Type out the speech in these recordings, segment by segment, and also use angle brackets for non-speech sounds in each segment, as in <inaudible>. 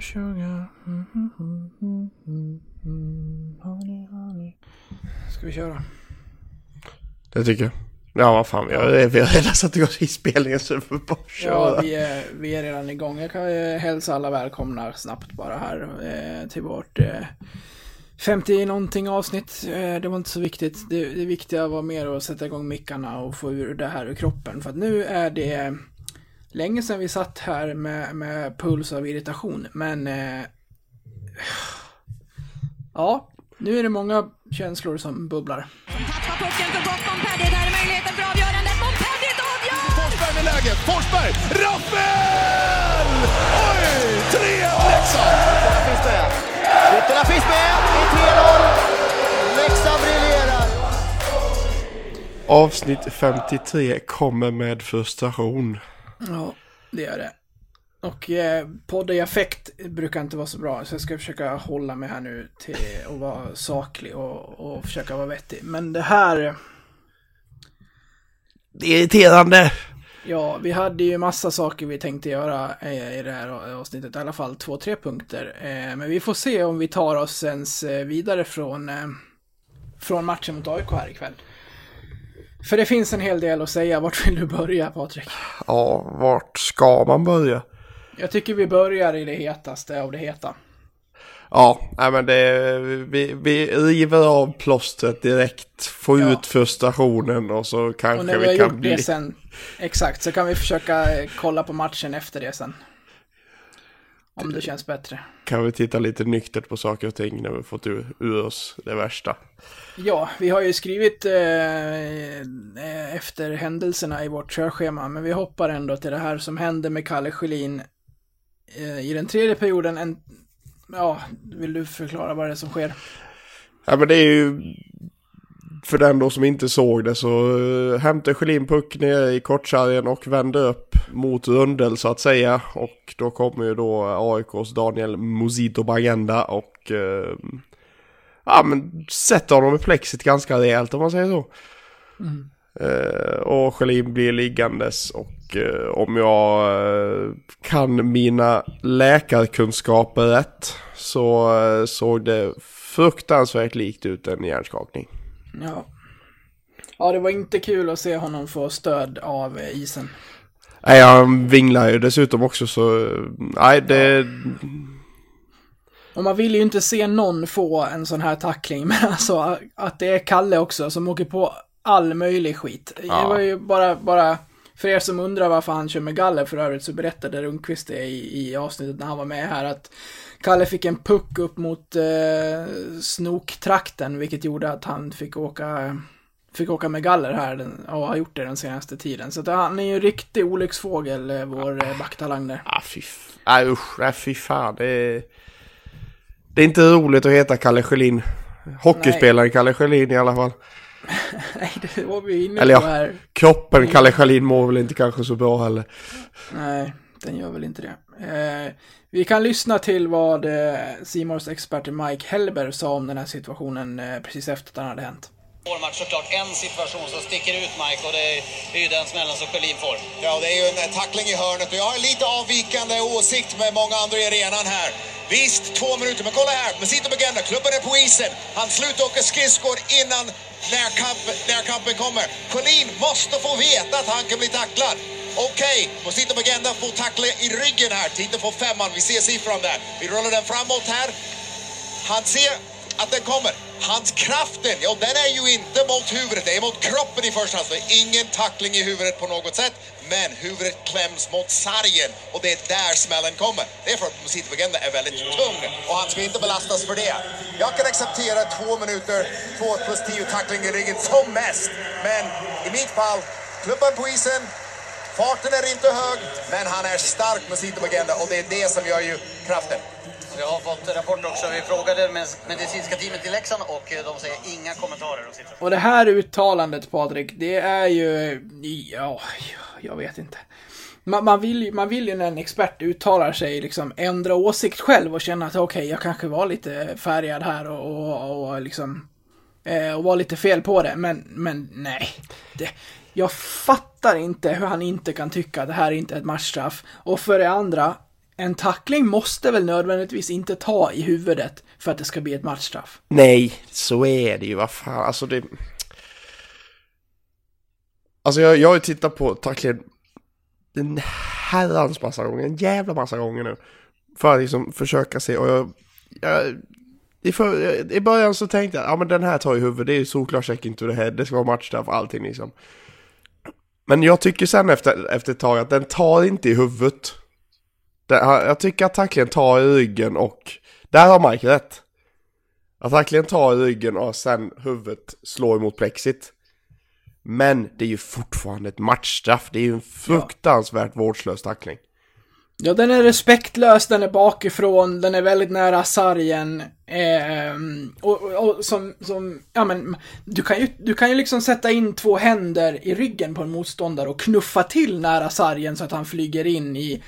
och sugar. Mm, mm, mm, mm, mm, mm. Honey, honey. Ska vi köra? Det tycker jag. Ja, vad fan, vi har, vi har redan satt igång inspelningen så vi får bara köra. Ja, vi är, vi är redan igång. Jag kan hälsa alla välkomna snabbt bara här eh, till vårt eh, 50 någonting avsnitt. Eh, det var inte så viktigt. Det, det viktiga var mer att sätta igång mickarna och få ur det här ur kroppen. För att nu är det länge sedan vi satt här med, med puls av irritation. Men eh, ja, nu är det många känslor som bubblar. Tappar pucken för gott Montpellier. Där är möjligheten för avgörandet. Montpellier avgör! Forsberg med läget. Forsberg! Rappel! Oj! 3-1 Leksand! Ytterna finns med. Ytterna finns med i 3-0. Leksand briljerar. Avsnitt 53 kommer med frustration. Ja, det gör det. Och eh, podd i affekt brukar inte vara så bra, så jag ska försöka hålla mig här nu till att vara saklig och, och försöka vara vettig. Men det här, Det är irriterande. ja, vi hade ju massa saker vi tänkte göra eh, i det här avsnittet, i alla fall två, tre punkter. Eh, men vi får se om vi tar oss ens eh, vidare från, från matchen mot AIK här ikväll. För det finns en hel del att säga. Vart vill du börja, Patrik? Ja, vart ska man börja? Jag tycker vi börjar i det hetaste av det heta. Ja, men det, vi, vi river av plåstret direkt, får Ja. ut frustrationen och så Och kanske när vi har vi kan gjort bli... det sen, exakt, så kan vi försöka eh, kolla på matchen efter det sen. Om det känns bättre. Kan vi titta lite nyktert på saker och ting när vi fått ur, ur oss det värsta. Ja, vi har ju skrivit eh, eh, efter händelserna i vårt körschema, men vi hoppar ändå till det här som hände med Kalle Schelin eh, i den tredje perioden. En, ja, vill du förklara vad det är som sker? Ja men det är ju... För den då som inte såg det så uh, hämtade Schelin puck ner i kortsargen och vände upp mot rundel så att säga. Och då kommer ju då AIKs Daniel Mosito Bagenda och... eh, ja men sätter honom i plexit ganska rejält om man säger så. Eh, och Schelin blir liggandes och eh, om jag eh, kan mina läkarkunskaper rätt så eh, såg det fruktansvärt likt ut en hjärnskakning. Ja. Ja, det var inte kul att se honom få stöd av eh, isen. Nej, han vinglar ju dessutom också så, nej det, Och man vill ju inte se någon få en sån här tackling, <laughs> men alltså att det är Kalle också som åker på all möjlig skit. Det Ja. var ju bara, bara, för er som undrar varför han kör med galler för övrigt så berättade Rundqvist det i, i avsnittet när han var med här att Kalle fick en puck upp mot eh, snoktrakten, vilket gjorde att han fick åka Fick åka med galler här den, och har gjort det den senaste tiden. Så att han är ju en riktig olycksfågel, eh, vår eh, backtalang där. ah, fy, nej usch, nej fy fan det är, det är inte roligt att heta Kalle Schelin. Hockeyspelaren Kalle Schelin i alla fall. <laughs> Nej, det var vi inne Eller på ja. här. Kroppen Kalle Schelin mår väl inte kanske så bra heller. Nej, den gör väl inte det. Eh, vi kan lyssna till vad eh, Simors expert Mike Hellber sa om den här situationen eh, precis efter att den hade hänt. Såklart en situation som sticker ut Mike och det är, det är ju den smällen som Schelin får. Ja, det är ju en eh, tackling i hörnet och jag har lite avvikande åsikt med många andra i arenan här. Visst, två minuter, men kolla här. Mesito Begenda, klubben är på isen. Han slutar åka skridskor innan närkampen, kommer. Collin måste få veta att han kan bli tacklad. Okej, Mosito Begenda får tackla i ryggen här. Titeln får femman, vi ser siffran där. Vi rullar den framåt här. Han ser att den kommer. Hans kraften, ja den är ju inte mot huvudet, det är mot kroppen i första hand. Så det är ingen tackling i huvudet på något sätt. Men huvudet kläms mot sargen och det är där smällen kommer. Det är för att Musito Begenda är väldigt tung och han ska inte belastas för det. Jag kan acceptera två minuter, två plus tio tackling i ryggen som mest. Men i mitt fall, klubban på isen, farten är inte hög, men han är stark Musito Begenda och det är det som gör ju kraften. Vi har fått rapporter också. Vi frågade med medicinska teamet i Leksand och eh, de säger inga kommentarer. Och det här uttalandet Patrik, det är ju, ja, jag vet inte. Man, man, vill, ju- man vill ju när en expert uttalar sig liksom ändra åsikt själv och känna att okej, jag kanske var lite färgad här och, och, och liksom eh, och var lite fel på det, men, men nej. Det, jag fattar inte hur han inte kan tycka att det här inte är ett matchstraff. Och för det andra, en tackling måste väl nödvändigtvis inte ta i huvudet för att det ska bli ett matchstraff. Nej, så är det ju. Vad fan, alltså det... Alltså jag, jag har ju tittat på tacklingen en herrans massa gånger, en jävla massa gånger nu. För att liksom försöka se och jag... jag i, för, I början så tänkte jag, ja men den här tar i huvudet, det är solklart check into the head, det ska vara matchstraff, allting liksom. Men jag tycker sen efter, efter ett tag att den tar inte i huvudet. Den, jag tycker att tacklingen tar i ryggen och där har Mike rätt. Att tacklingen tar i ryggen och sen huvudet slår emot plexit. Men det är ju fortfarande ett matchstraff. Det är ju en fruktansvärt vårdslös tackling. Ja, den är respektlös, den är bakifrån, den är väldigt nära sargen. Eh, och, och som, som, ja men, du kan, ju, du kan ju liksom sätta in två händer i ryggen på en motståndare och knuffa till nära sargen så att han flyger in i,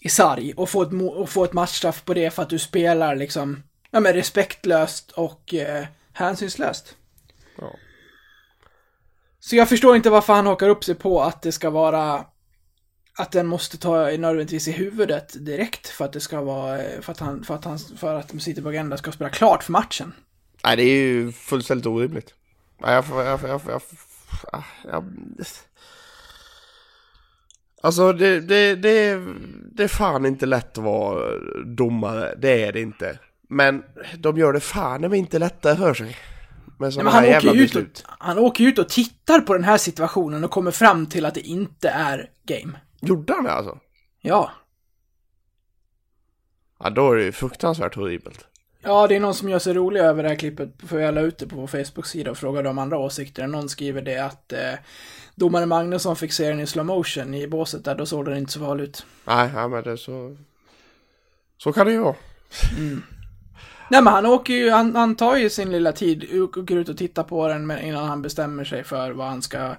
i sarg och få ett, och få ett matchstraff på det för att du spelar liksom, ja men respektlöst och eh, hänsynslöst. Ja. Så jag förstår inte varför han hakar upp sig på att det ska vara att den måste ta nödvändigtvis i huvudet direkt för att det ska vara, för att han, för att han, för att City på agenda ska spela klart för matchen. Nej, det är ju fullständigt orimligt. Jag, jag, jag, jag, jag, Alltså det, det, det, det är fan inte lätt att vara domare, det är det inte. Men de gör det fan inte lättare för sig. Med Nej, men han, åker ut och, han åker ut och tittar på den här situationen och kommer fram till att det inte är game. Gjorde han det alltså? Ja. Ja, då är det ju fruktansvärt horribelt. Ja, det är någon som gör sig rolig över det här klippet, för jag la ut det på vår Facebook-sida och frågade om andra åsikter. Någon skriver det att eh, domare Magnusson fick se den i slow motion i båset där, då såg den inte så farlig ut. Nej, ja, men det är så... Så kan det ju vara. Mm. Nej men han åker ju, han, han tar ju sin lilla tid, åker ut och tittar på den innan han bestämmer sig för vad han ska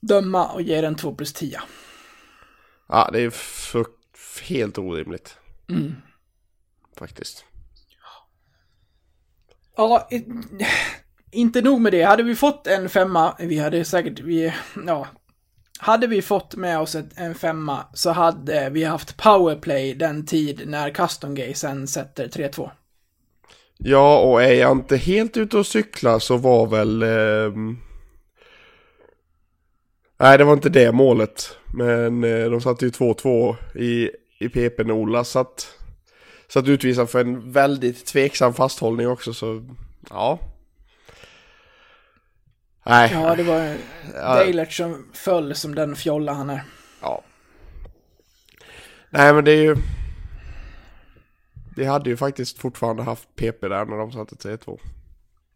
döma och ge den 2 plus 10. Ja, det är helt orimligt. Mm. Faktiskt. Ja, inte nog med det. Hade vi fått en femma, vi hade säkert, vi, ja. Hade vi fått med oss ett, en femma så hade vi haft powerplay den tid när Custom Gay sen sätter 3-2. Ja, och är jag inte helt ute och cyklar så var väl... Eh... Nej, det var inte det målet. Men eh, de satte ju 2-2 i, i PP Ola satt, satt utvisad för en väldigt tveksam fasthållning också, så ja. Nej. Ja, det var Deilert som föll som den fjolla han är. Ja. Nej, men det är ju... Det hade ju faktiskt fortfarande haft PP där när de satte 3-2.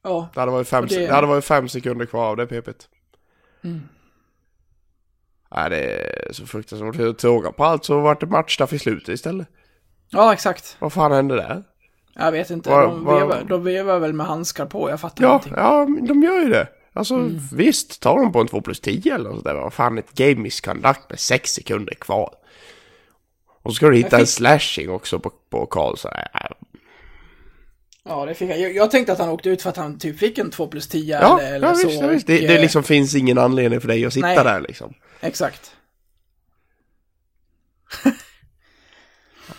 Ja. Det hade varit fem, det... det... hade varit fem sekunder kvar av det PP't. Mm. Nej, det är så fruktansvärt. Tråga på allt så vart det matchstraff i slutet istället. Ja, exakt. Vad fan hände där? Jag vet inte. Var, de, var... Vevar, de vevar väl med handskar på, jag fattar ja, ingenting. Ja, de gör ju det. Alltså mm. visst, tar de på en 2 plus 10 eller sådär. Vad fan, ett game misconduct med 6 sekunder kvar. Och så ska du hitta fick... en slashing också på, på Karlsson. Ja, det fick jag. jag. tänkte att han åkte ut för att han typ fick en 2 plus 10 ja, eller, eller ja, så. Visst, ja, visst. Det, det liksom finns ingen anledning för dig att sitta Nej. där liksom. Exakt.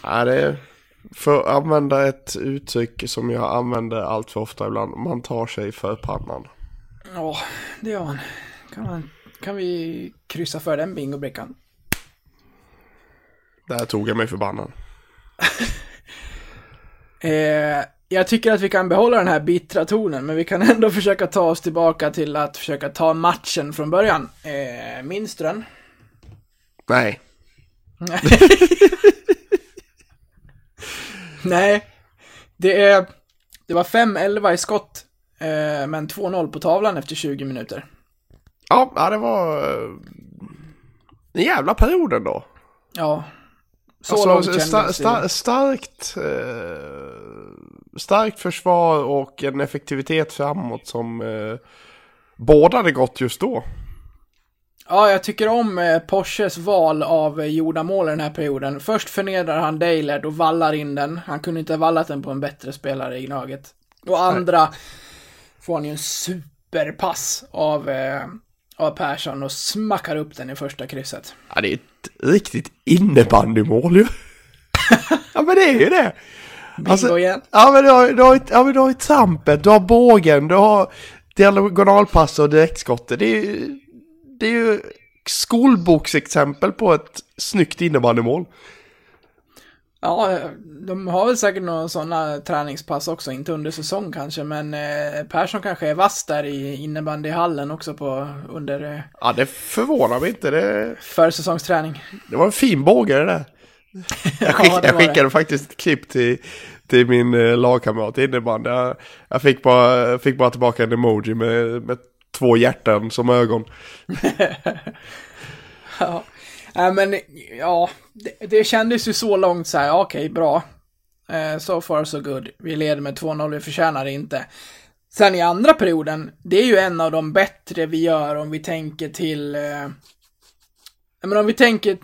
ja, det är... För att använda ett uttryck som jag använder allt för ofta ibland. Man tar sig för pannan. Ja, det gör man. Kan, man, kan vi kryssa för den bingobrickan? Där tog jag mig förbannad. <laughs> eh, jag tycker att vi kan behålla den här bittra tonen, men vi kan ändå <laughs> försöka ta oss tillbaka till att försöka ta matchen från början. Eh, minns du den? Nej. <laughs> Nej. Det, är, det var 5-11 i skott, eh, men 2-0 på tavlan efter 20 minuter. Ja, det var eh, en jävla period ändå. Ja. Så alltså, långt sta, sta, starkt, eh, starkt försvar och en effektivitet framåt som eh, båda hade gått just då. Ja, jag tycker om eh, Porsches val av eh, gjorda mål i den här perioden. Först förnedrar han Deilert och vallar in den. Han kunde inte ha vallat den på en bättre spelare i Gnaget. Och andra Nej. får han ju en superpass av, eh, av Persson och smackar upp den i första krysset. Ja, det är ett riktigt innebandymål ju. <laughs> Ja men det är ju det. Bingo igen. Ja men du har, du, har, ja, men du har ju trampet, du har bågen, du har diagonalpass och direktskottet. Det är ju, det är ju skolboksexempel på ett snyggt innebandymål. Ja, de har väl säkert några sådana träningspass också, inte under säsong kanske, men eh, Persson kanske är vass där i innebandyhallen också på under eh, Ja det förvånar mig inte, det, försäsongsträning. det var en fin båge det där. <laughs> Jag, skick, Ja, det jag var det. skickade faktiskt ett klipp till, till min eh, lagkamrat i innebandy. Jag, jag fick, bara, fick bara tillbaka en emoji med, med två hjärtan som ögon. <laughs> Ja, men ja, det, det kändes ju så långt så här, okej, okej, bra. Eh, so far so good. Vi leder med 2-0, vi förtjänar det inte. Sen i andra perioden, det är ju en av de bättre vi gör om vi tänker till... Eh, jag menar om vi tänker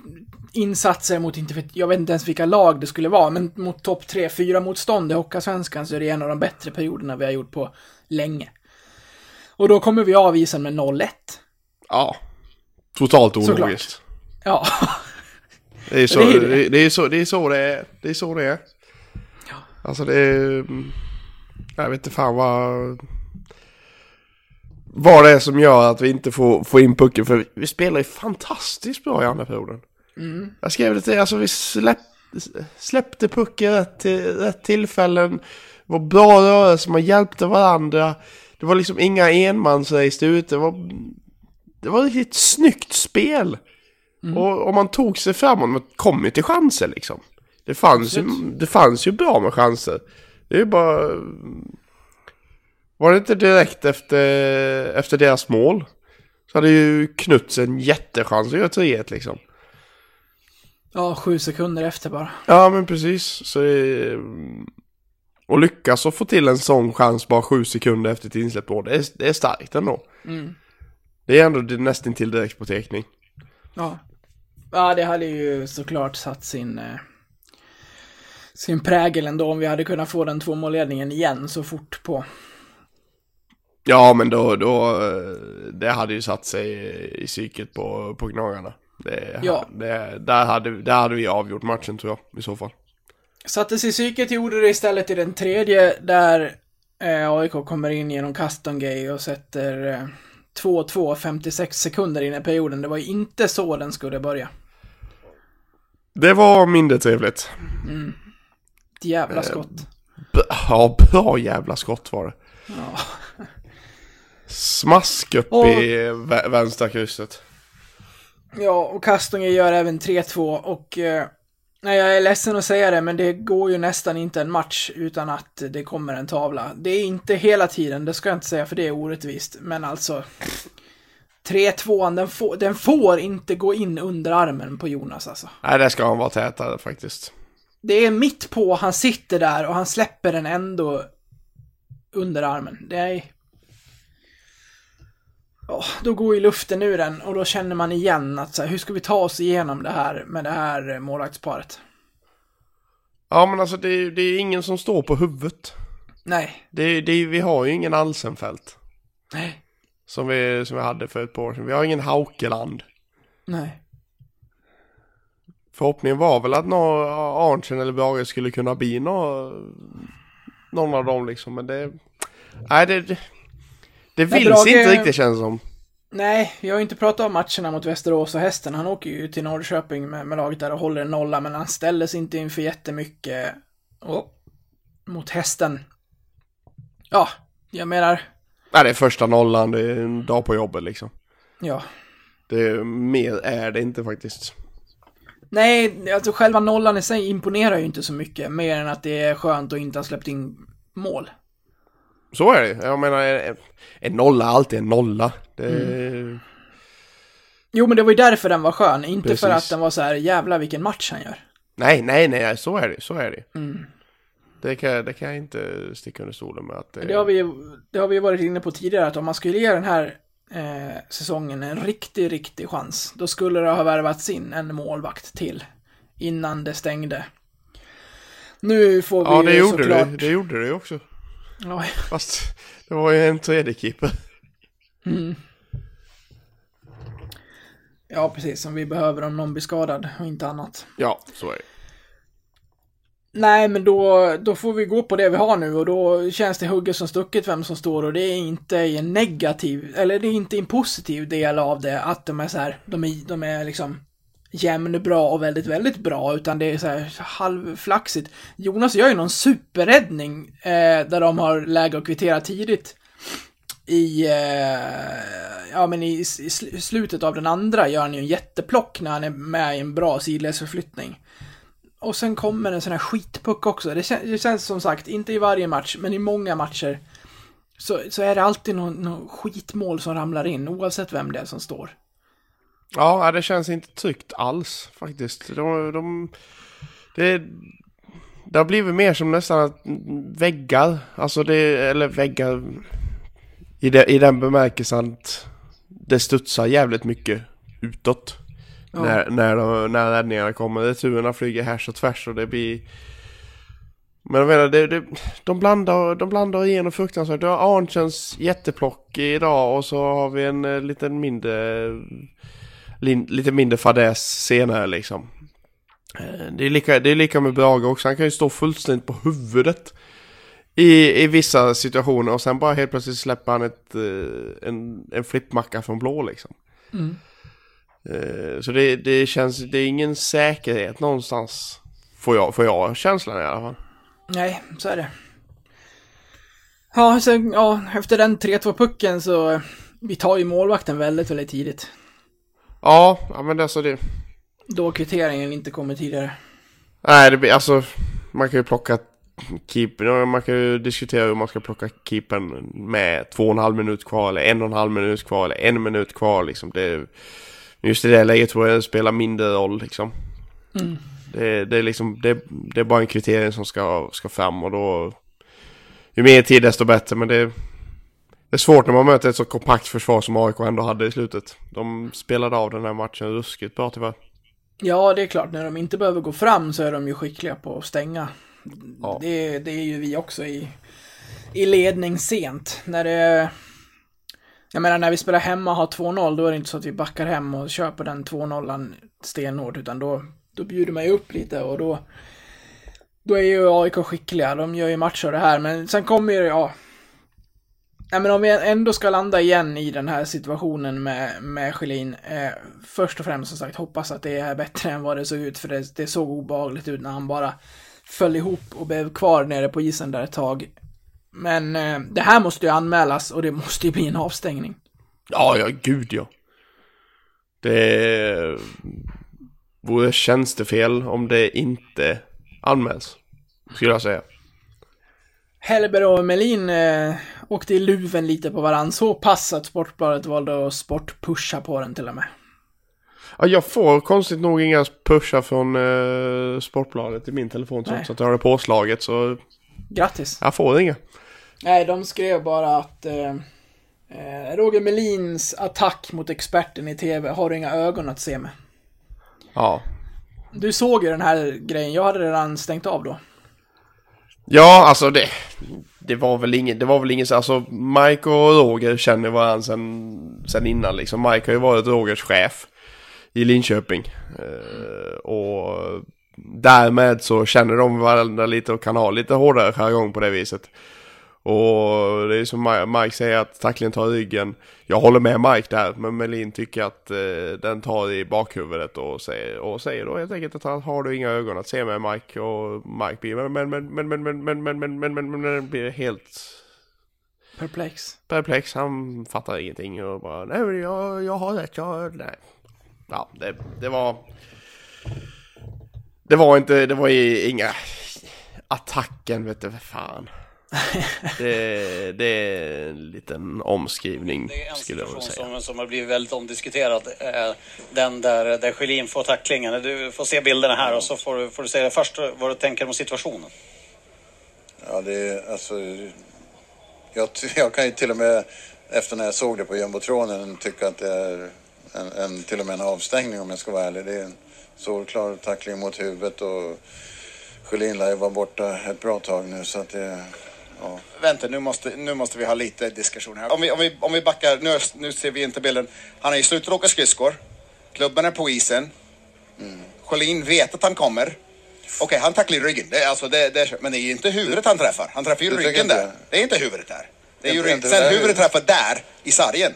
insatser mot, inte jag vet inte ens vilka lag det skulle vara, men mot topp 3-4 motstånd i Hockeyallsvenskan så är det en av de bättre perioderna vi har gjort på länge. Och då kommer vi avvisa med 0-1. Ja, totalt Såklart. ologiskt. Ja. <laughs> Det är så Det är det. det, är så det är så det är. Det är så det är. Alltså det är... Jag vet inte fan vad... Vad det är som gör att vi inte får, får in pucken. För vi spelar ju fantastiskt bra i andra perioden. Jag skrev det till alltså vi släpp, släppte pucken rätt, till, rätt tillfällen. Det var bra rörelser, man hjälpte varandra. Det var liksom inga enmansrace ute. Det var, det var riktigt snyggt spel. Och om man tog sig framåt, man kom ju till chanser liksom. Det fanns, ju, det fanns ju bra med chanser. Det är ju bara... Var det inte direkt efter, efter deras mål? Så hade ju Knuts en jättechans att göra 3-1 liksom. Ja, sju sekunder efter bara. Ja men precis. Så det, och lyckas att få till en sån chans bara sju sekunder efter ett insläppt mål. Det är, det är starkt ändå. Det är ändå det- nästan till direkt på teckning. Ja. Ja, det hade ju såklart satt sin, eh, sin prägel ändå om vi hade kunnat få den tvåmålledningen igen så fort på. Ja men då, då eh, det hade ju satt sig i psyket på, på Gnagarna. Det, Ja. det, där, hade, där hade vi avgjort matchen tror jag i så fall. Satte sig i psyket, gjorde det istället i den tredje där eh, AIK kommer in genom Castongay och sätter eh, 2-2 56 sekunder in i perioden. Det var inte så den skulle börja. Det var mindre trevligt. Ett jävla skott. B- ja, bra jävla skott var det. Ja. Smask upp Och- i vä- vänstra krysset. Ja, och Kastonge gör även 3-2 och... Eh, nej, jag är ledsen att säga det, men det går ju nästan inte en match utan att det kommer en tavla. Det är inte hela tiden, det ska jag inte säga för det är orättvist, men alltså... 3-2, den, får- den får inte gå in under armen på Jonas alltså. Nej, det ska han vara tätare faktiskt. Det är mitt på, han sitter där och han släpper den ändå under armen. Det är... Ja, då går ju luften ur den och då känner man igen att så här, hur ska vi ta oss igenom det här med det här eh, målvaktsparet? Ja, men alltså det, är- det är ingen som står på huvudet. Nej, Det, det, vi har ju ingen Alsenfelt. nej, Som vi, som vi hade för ett par år sedan. Vi har ingen Haukeland. nej. Förhoppningen var väl att nå Arntzen eller Brage skulle kunna bli nå, någon av dem liksom. Men det... Nej, det... Det, vill Brage- inte riktigt känns som. Nej, vi har ju inte pratat om matcherna mot Västerås och Hästen. Han åker ju till Norrköping med, med laget där och håller en nolla, men han ställdes inte inför jättemycket. Och mot Hästen. Ja, jag menar, Nej, det är första nollan. Det är en dag på jobbet liksom. ja. Det är, mer är det inte faktiskt. Nej, alltså själva nollan i sig imponerar ju inte så mycket, mer än att det är skönt att inte ha släppt in mål. Så är det. Jag menar, en, nolla är alltid en nolla. Det, Jo, men det var ju därför den var skön, inte för Precis. att den var så här, jävla vilken match han gör. Nej, nej, nej, så är det. Så är det. Mm. Det, kan, jag- det kan jag inte sticka under stolen med. Att det, Det har vi det har vi varit inne på tidigare, att om man skulle ge den här eh, säsongen en riktig, riktig chans, då skulle det ha värvats in en målvakt till innan det stängde. Nu får vi Ja, det gjorde såklart... det. Det gjorde det också. Ja, Fast det var ju en tredje keeper. ja, precis, som vi behöver om någon blir skadad och inte annat. Ja, så är det. Nej, men då, då får vi gå på det vi har nu och då känns det hugget som stucket vem som står och det är inte i en negativ, eller det är inte en positiv del av det att de är så här, de är, de är liksom jämn bra och väldigt, väldigt bra, utan det är så här halvflaxigt. Jonas gör ju någon superräddning eh, där de har läge att kvittera tidigt i, eh, ja men i, i slutet av den andra gör han ju en jätteplock när han är med i en bra sidledsförflyttning. Och sen kommer en sån här skitpuck också. Det, kän- det känns som sagt, inte i varje match, men i många matcher så, så är det alltid någon, någon skitmål som ramlar in, oavsett vem det är som står. Ja, det känns inte tryggt alls faktiskt. De, de, det, det har blivit mer som nästan väggar, alltså det, eller väggar i, det, i den bemärkelsen att det studsar jävligt mycket utåt. Ja. När, när, de, när räddningarna kommer. Returerna flyger härs och tvärs och det blir... Men jag menar, det, det, de, blandar, de blandar igenom fruktansvärt. Du har Arntzens jätteplock idag och så har vi en eh, liten mindre... Lite mindre fadäs senare liksom. Eh, Det är, lika, det är lika med Brage också. Han kan ju stå fullständigt på huvudet. I, I vissa situationer och sen bara helt plötsligt släpper han ett, eh, en, en flippmacka från blå liksom. Eh, Så det, det känns, det är ingen säkerhet någonstans. Får jag, får jag känslan i alla fall. Nej, så är det. Ja, sen, ja, efter den 3-2-pucken så, vi tar ju målvakten väldigt, väldigt tidigt. Ja, ja men alltså det... Då kvitteringen inte kommer tidigare. Nej, det blir alltså... Man kan ju plocka keeper, man kan ju diskutera hur man ska plocka keepern med två och en halv minut kvar eller en och en halv minut kvar eller en minut kvar liksom. Det, just i det läget tror jag det spelar mindre roll liksom. Det, det är liksom, det, det är bara en kvittering som ska, ska fram och då... Ju mer tid desto bättre men det... Det är svårt när man möter ett så kompakt försvar som AIK ändå hade i slutet. De spelade av den här matchen ruskigt bra tyvärr. Ja, det är klart, när de inte behöver gå fram så är de ju skickliga på att stänga. Ja. Det, det är ju vi också i, i ledning sent. När det... Jag menar, när vi spelar hemma och har 2-0, då är det inte så att vi backar hem och köper den 2-0 stenhårt, utan då, då bjuder man ju upp lite och då... Då är ju AIK skickliga, de gör ju matcher det här, men sen kommer ju, ja... Ja, men om vi ändå ska landa igen i den här situationen med, med Schelin, eh, först och främst som sagt hoppas att det är bättre <laughs> än vad det såg ut, för det, det såg obehagligt ut när han bara föll ihop och blev kvar nere på isen där ett tag. Men eh, det här måste ju anmälas och det måste ju bli en avstängning. Ja, ja, gud ja. Det vore tjänstefel om det inte anmäls. Skulle jag säga. Hellberg och Melin eh, åkte i luven lite på varann så pass att Sportbladet valde att sportpusha på den till och med. Ja, jag får konstigt nog inga pushar från eh, Sportbladet i min telefon trots Nej. att jag har det påslaget så Grattis! jag får inga. Nej, de skrev bara att eh, eh, Roger Melins attack mot experten i TV har du inga ögon att se med. Ja. Du såg ju den här grejen, jag hade redan stängt av då. Ja, alltså det, det var väl inget, det var väl inget, så- alltså Mike och Roger känner varandra sen, sen innan liksom. Mike har ju varit Rogers chef i Linköping. Eh, och därmed så känner de varandra lite och kan ha lite hårdare jargong på det viset. Och det är som Mi- Mike säger att tacklingen tar ryggen. Jag håller med Mike där, men Melin tycker att eh, den tar i bakhuvudet och säger, och säger då helt enkelt att han har du inga ögon att se med Mike och Mike blir men men men men men men men men men men men men blir helt Perplex. perplex. Han fattar ingenting och bara nej men jag, jag har rätt, jag nej. Ja, det, det var det var inte, det var inga attacken vet du för fan. <laughs> Det, det är en liten omskrivning Det är en skulle jag vilja situation säga. som, som har blivit väldigt omdiskuterad. Eh, Den där, där Schelin får tacklingen. Du får se bilderna här och så får du, får du säga först vad du tänker om situationen. Ja, det är alltså... Jag, jag kan ju till och med efter när jag såg det på jumbotronen tycka att det är en, en, till och med en avstängning om jag ska vara ärlig. Det är en solklar tackling mot huvudet och Sjölin lär ju vara borta ett bra tag nu så att det... Ja. Vänta, nu måste, nu måste vi ha lite diskussion här. Om vi, om vi, om vi backar, nu, nu ser vi inte bilden. Han är i slutet att åka skridskor. Klubben är på isen. Mm. Sjölin vet att han kommer. Okej, han tacklar i ryggen. Det, alltså, det, det, men det är ju inte huvudet han träffar. Han träffar ju Du ryggen där. det? Är inte huvudet där. Det är ju ryggen. Sen huvudet träffar där, i sargen.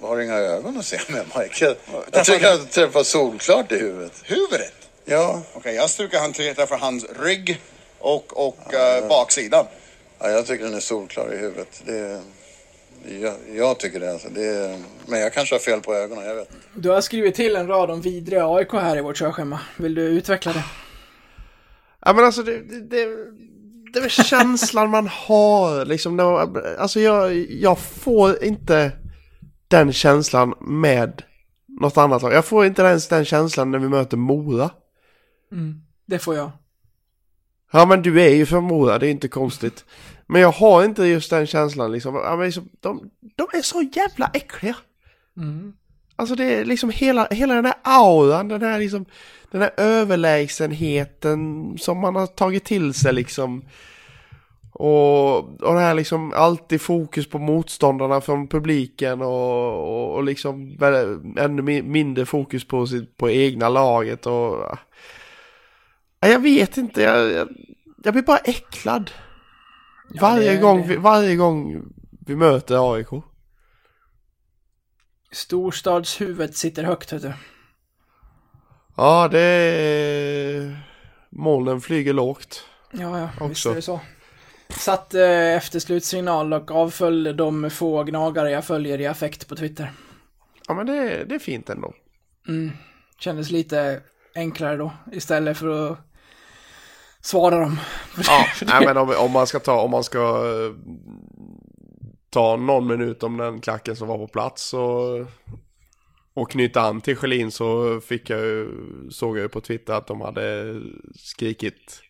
Har inga ögon att se med, Michael. Jag tycker du- att du träffar solklart i huvudet. Huvudet? Ja, Okej, jag stryker han träffar hans rygg och, och eh, baksidan. ja, jag tycker den är solklar i huvudet. Det, jag, jag tycker det alltså. Det, men jag kanske har fel på ögonen, jag vet inte. Du har skrivit till en rad om vidriga AIK här i vårt körschema. Vill du utveckla det? Ja men alltså det, det, det, det är känslan man har liksom. När, alltså jag, jag får inte den känslan med något annat lag. Jag får inte ens den känslan när vi möter Mora. Det får jag. Ja men du är ju från Mora, det är inte konstigt. Men jag har inte just den känslan liksom. Ja, men liksom de, de är så jävla äckliga. Alltså det är liksom hela, hela den här auran, den här liksom, den här överlägsenheten som man har tagit till sig liksom. Och, och det här liksom alltid fokus på motståndarna från publiken och, och, och liksom ännu mi- mindre fokus på, sitt, på egna laget och... Ja, Jag vet inte, jag, jag, jag blir bara äcklad. varje, det- gång det- varje gång vi möter AIK. Storstadshuvudet sitter högt, vet du. Ja, det är... Molnen flyger lågt. Ja, ja, visst Också. är det så. Satt eh, efter slutsignal och avföljde de få gnagare jag följer i affekt på Twitter. Ja, men det, det är fint ändå. Kändes lite enklare då, istället för att svara dem. Ja, nej, men om, om man ska ta, om man ska eh, ta någon minut om den klacken som var på plats så och knyta an till Schelin så fick jag ju, såg jag ju på Twitter att de hade skrikit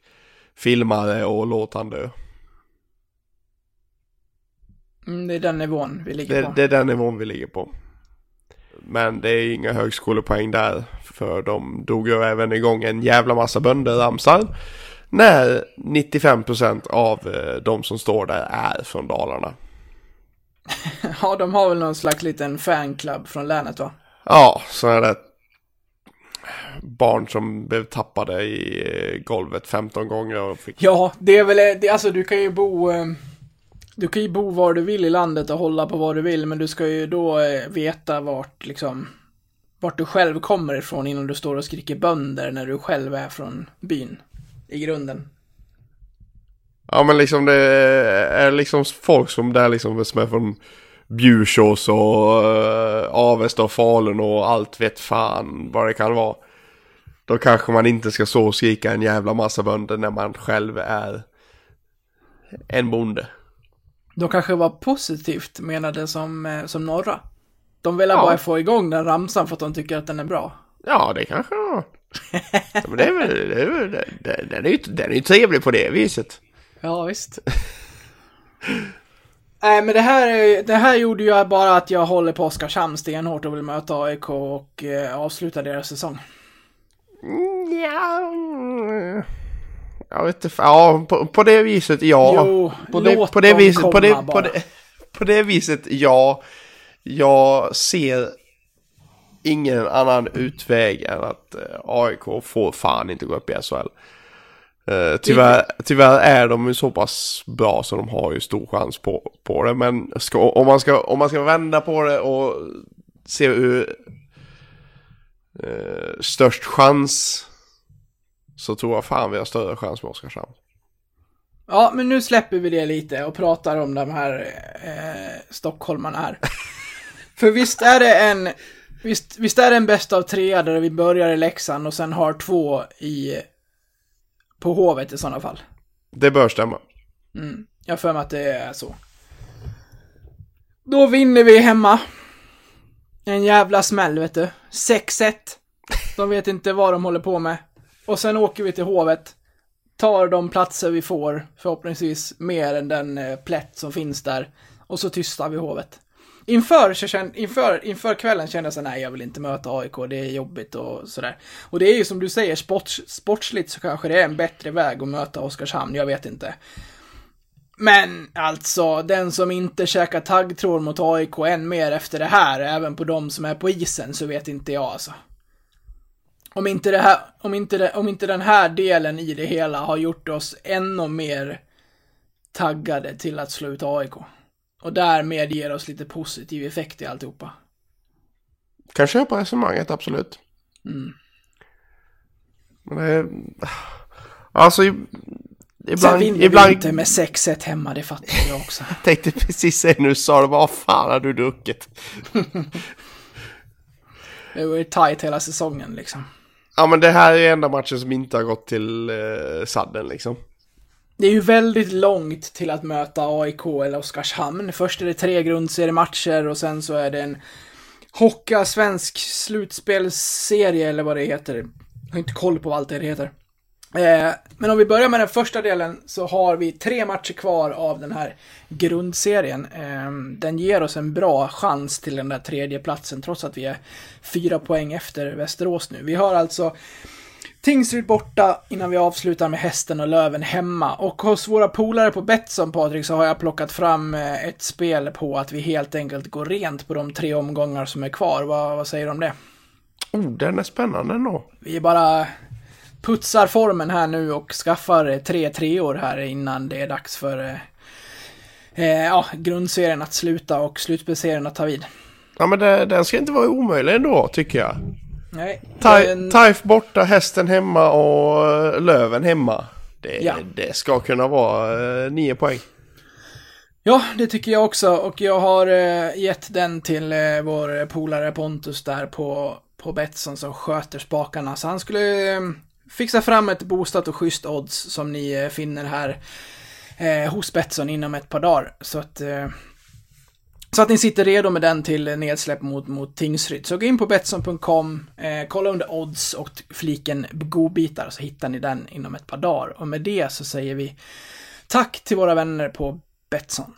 filmare och låt han dö. Mm, det är den nivån vi ligger Det, på. det är den nivån vi ligger på. Men det är inga högskolepoäng där. För de drog ju även igång en jävla massa bönderramsar. När 95% av eh, de som står där är från Dalarna. <laughs> Ja, de har väl någon slags liten fanclub från länet va? Ja, sådana där barn som blev tappade i eh, golvet 15 gånger och fick... Ja, det är väl, det, alltså du kan ju bo, eh, du kan ju bo var du vill i landet och hålla på vad du vill, men du ska ju då eh, veta vart liksom, vart du själv kommer ifrån innan du står och skriker bönder när du själv är från byn. I grunden. Ja men liksom det är liksom folk som där liksom som är från Bjursås och uh, Avesta och Falun och allt vet fan vad det kan vara. Då kanske man inte ska så skrika en jävla massa bönder när man själv är en bonde. De kanske var positivt menade som, eh, som norra. De vill Ja. bara få igång den ramsan för att de tycker att den är bra. Ja det kanske var. ja, men det är väl, det är väl, det, det, den är ju den är ju trevlig på det viset. Ja, visst. <laughs> Nej, men det här, är- det här gjorde ju bara att jag håller på Oskarshamn stenhårt och vill möta AIK och eh, avsluta deras säsong. Ja, jag vet inte, ja på, på det viset ja. Jo, på det, låt på det dem viset, på det, komma på bara. det, på det viset ja. Jag ser ingen annan utväg än att eh, AIK får fan inte gå upp i SHL. Eh, tyvärr, tyvärr är de ju så pass bra så de har ju stor chans på, på det. Men ska, om, man ska, om man ska vända på det och se hur eh, störst chans så tror jag fan vi har större chans med Oskarshamn. Ja, men nu släpper vi det lite och pratar om de här eh, stockholmarna här. <laughs> För visst är det en, visst, visst är det en bästa av tre där vi börjar i Leksand och sen har två i, på Hovet i sådana fall. Det bör stämma. Jag har för mig att det är så. Då vinner vi hemma. En jävla smäll, vet du. 6-1. De vet inte vad de håller på med. Och sen åker vi till Hovet. Tar de platser vi får, förhoppningsvis mer än den eh, plätt som finns där. Och så tystar vi Hovet. Inför, så känd, inför, inför kvällen kände jag så nej jag vill inte möta AIK, det är jobbigt och sådär. Och det är ju som du säger, sports, sportsligt så kanske det är en bättre väg att möta Oskarshamn, jag vet inte. Men alltså, den som inte käkar taggtråd mot AIK än mer efter det här, även på de som är på isen, så vet inte jag alltså. Om inte, det här, om, inte det, om inte den här delen i det hela har gjort oss ännu mer taggade till att slå ut AIK. Och därmed ger oss lite positiv effekt i alltihopa. Kan köpa resonemanget, absolut. Mm. Men det är... Alltså, i- Sen ibland... vinner ibland vi inte med 6-1 hemma, det fattar jag också. <laughs> tänkte precis säga nu sa det, vad fan har du druckit? <laughs> Det var ju tight hela säsongen liksom. Ja men det här är enda matchen som inte har gått till eh, sadden liksom. Det är ju väldigt långt till att möta AIK eller Oskarshamn. Först är det tre grundseriematcher och sen så är det en Hocka svensk slutspelsserie eller vad det heter. Jag har inte koll på vad allt det heter. Eh, men om vi börjar med den första delen så har vi tre matcher kvar av den här grundserien. Eh, den ger oss en bra chans till den där tredje platsen trots att vi är fyra poäng efter Västerås nu. Vi har alltså Tingsryd borta innan vi avslutar med Hästen och Löven hemma. Och hos våra polare på Betsson, Patrik, så har jag plockat fram eh, ett spel på att vi helt enkelt går rent på de tre omgångar som är kvar. Vad, vad säger du om det? Oh, den är spännande ändå. Vi bara putsar formen här nu och skaffar eh, tre treor här innan det är dags för eh, eh, ja, grundserien att sluta och slutspelsserien att ta vid. Ja men det, den ska inte vara omöjlig ändå, tycker jag. Nej, Tai- en- Taif borta, hästen hemma och eh, Löven hemma. Det, Ja. det ska kunna vara eh, nio poäng. Ja, det tycker jag också och jag har eh, gett den till eh, vår polare Pontus där på, på Betsson som sköter spakarna. Så han skulle fixa fram ett boostat och schysst odds som ni eh, finner här eh, hos Betsson inom ett par dagar. Så att, eh, så att ni sitter redo med den till nedsläpp mot, mot Tingsryd. Så gå in på Betsson.com, eh, kolla under odds och fliken godbitar så hittar ni den inom ett par dagar. Och med det så säger vi tack till våra vänner på Betsson.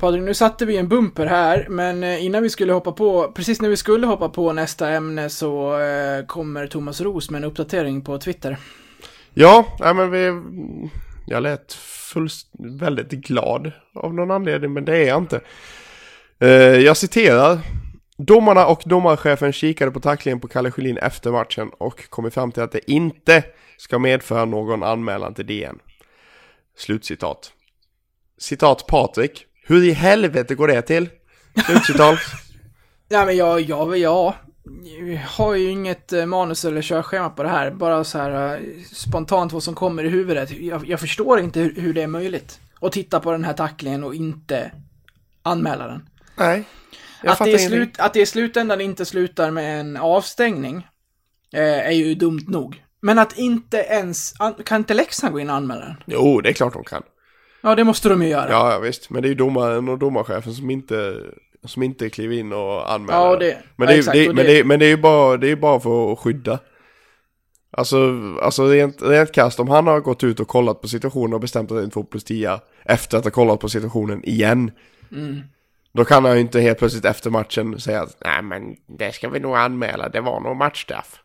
Patrik, nu satte vi en bumper här, men eh, innan vi skulle hoppa på, precis när vi skulle hoppa på nästa ämne så eh, kommer Thomas Ros med en uppdatering på Twitter. Ja, nej, men vi... Jag lät fullst, väldigt glad av någon anledning, men det är jag inte. Eh, jag citerar. Domarna och domarchefen kikade på tacklingen på Kalle Schelin efter matchen och kom fram till att det inte ska medföra någon anmälan till DN. Slutcitat. Citat Patrik. Hur i helvete går det till? Slutcitat. <laughs> Ja, men jag, jag, ja, jag har ju inget eh, manus eller körschema på det här. Bara så här eh, spontant vad som kommer i huvudet. Jag, jag förstår inte hur, hur det är möjligt. Att titta på den här tacklingen och inte anmäla den. nej. Att det, slut, att det i slutändan inte slutar med en avstängning eh, är ju dumt nog. Men att inte ens, an, kan inte Leksand gå in och anmäla den? Jo, det är klart de kan. Ja, det måste de ju göra. Ja, ja visst. Men det är ju domaren och domarchefen som inte, som inte kliver in och anmäler. Ja, det- men, ja, det, är- exakt, det, men, det- men det är ju bara, det är bara för att skydda. Alltså, alltså rent, rent kast, om han har gått ut och kollat på situationen och bestämt att det är en 2 plus 10 efter att ha kollat på situationen igen. Mm. Då kan han ju inte helt plötsligt efter matchen säga att nej men det ska vi nog anmäla, det var nog matchstraff.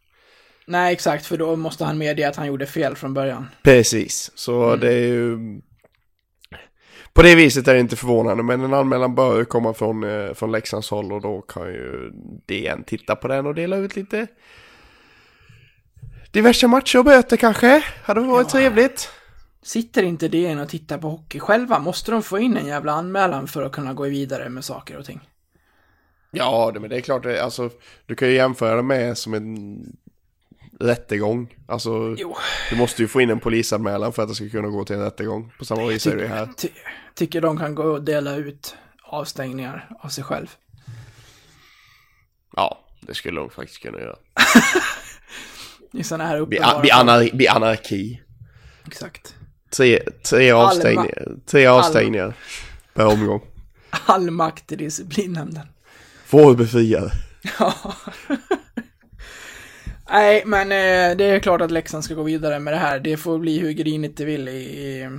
Nej, exakt, för då måste han medge att han gjorde fel från början. Precis, så Mm. det är ju... På det viset är det inte förvånande, men en anmälan bör ju komma från, eh, från Leksands håll och då kan ju DN titta på den och dela ut lite diverse matcher och böter kanske. Hade varit trevligt. Sitter inte DN och tittar på hockey själva? Måste de få in en jävla anmälan för att kunna gå vidare med saker och ting? Ja, det, men det är klart, alltså, du kan ju jämföra det med som en rättegång. Alltså, Jo. du måste ju få in en polisanmälan för att det ska kunna gå till en rättegång. På samma vis är det här. Ty, tycker de kan gå och dela ut avstängningar av sig själv. Ja, det skulle de faktiskt kunna göra. <laughs> I sådana här uppenbara... bli, anar, bli anarki. Exakt. Tre, tre, avstängningar, tre avstängningar per omgång. <laughs> All makt till disciplinnämnden. Får befriade. <laughs> Ja. Nej, men eh, det är klart att Leksand ska gå vidare med det här. Det får bli hur grinigt det vill i, i,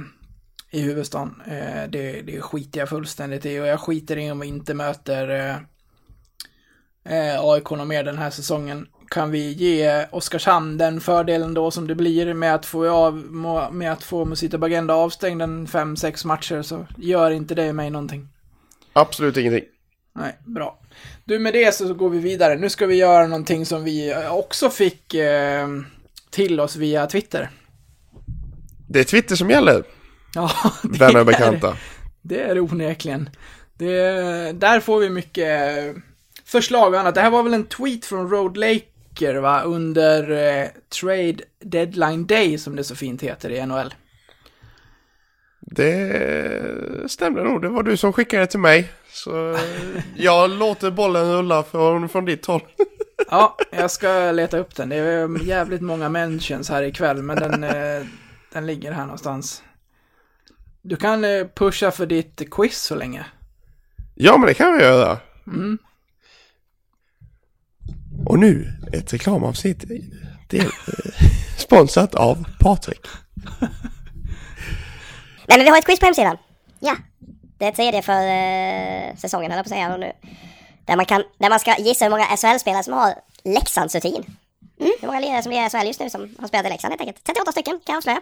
i huvudstaden. Eh, det, det skiter jag fullständigt i och jag skiter i om vi inte möter eh, eh, AIK mer den här säsongen. Kan vi ge Oskarshamn den fördelen då som det blir med att få, av, med att få Musita Bagenda avstängd en 5-6 matcher så gör inte det mig någonting. Absolut ingenting. Nej, bra. Du, med det så går vi vidare. Nu ska vi göra någonting som vi också fick eh, till oss via Twitter. Det är Twitter som gäller, Ja, <laughs> det vänner och är- bekanta. Det är det onekligen. Det, där får vi mycket förslag och annat. Det här var väl en tweet från Road Laker, va? Under eh, Trade Deadline Day, som det så fint heter i NHL. Det stämde nog, det var du som skickade det till mig. Så <laughs> jag låter bollen rulla från, från ditt håll. Ja, jag ska leta upp den. Det är jävligt många mentions här ikväll, men den, <laughs> eh, den ligger här någonstans. Du kan eh, pusha för ditt quiz så länge. Ja, men det kan vi göra. Mm. Och nu ett reklamavsnitt. Det är <laughs> sponsrat av Patrik. Nej men vi har ett quiz på hemsidan. Ja. Det är tredje för eh, säsongen höll jag på att säga nu. Där man, kan, där man ska gissa hur många SHL-spelare som har Leksandsrutin. Mm. Hur många lirare som lirar i SHL just nu som har spelat i Leksand helt enkelt. 38 stycken kan jag avslöja.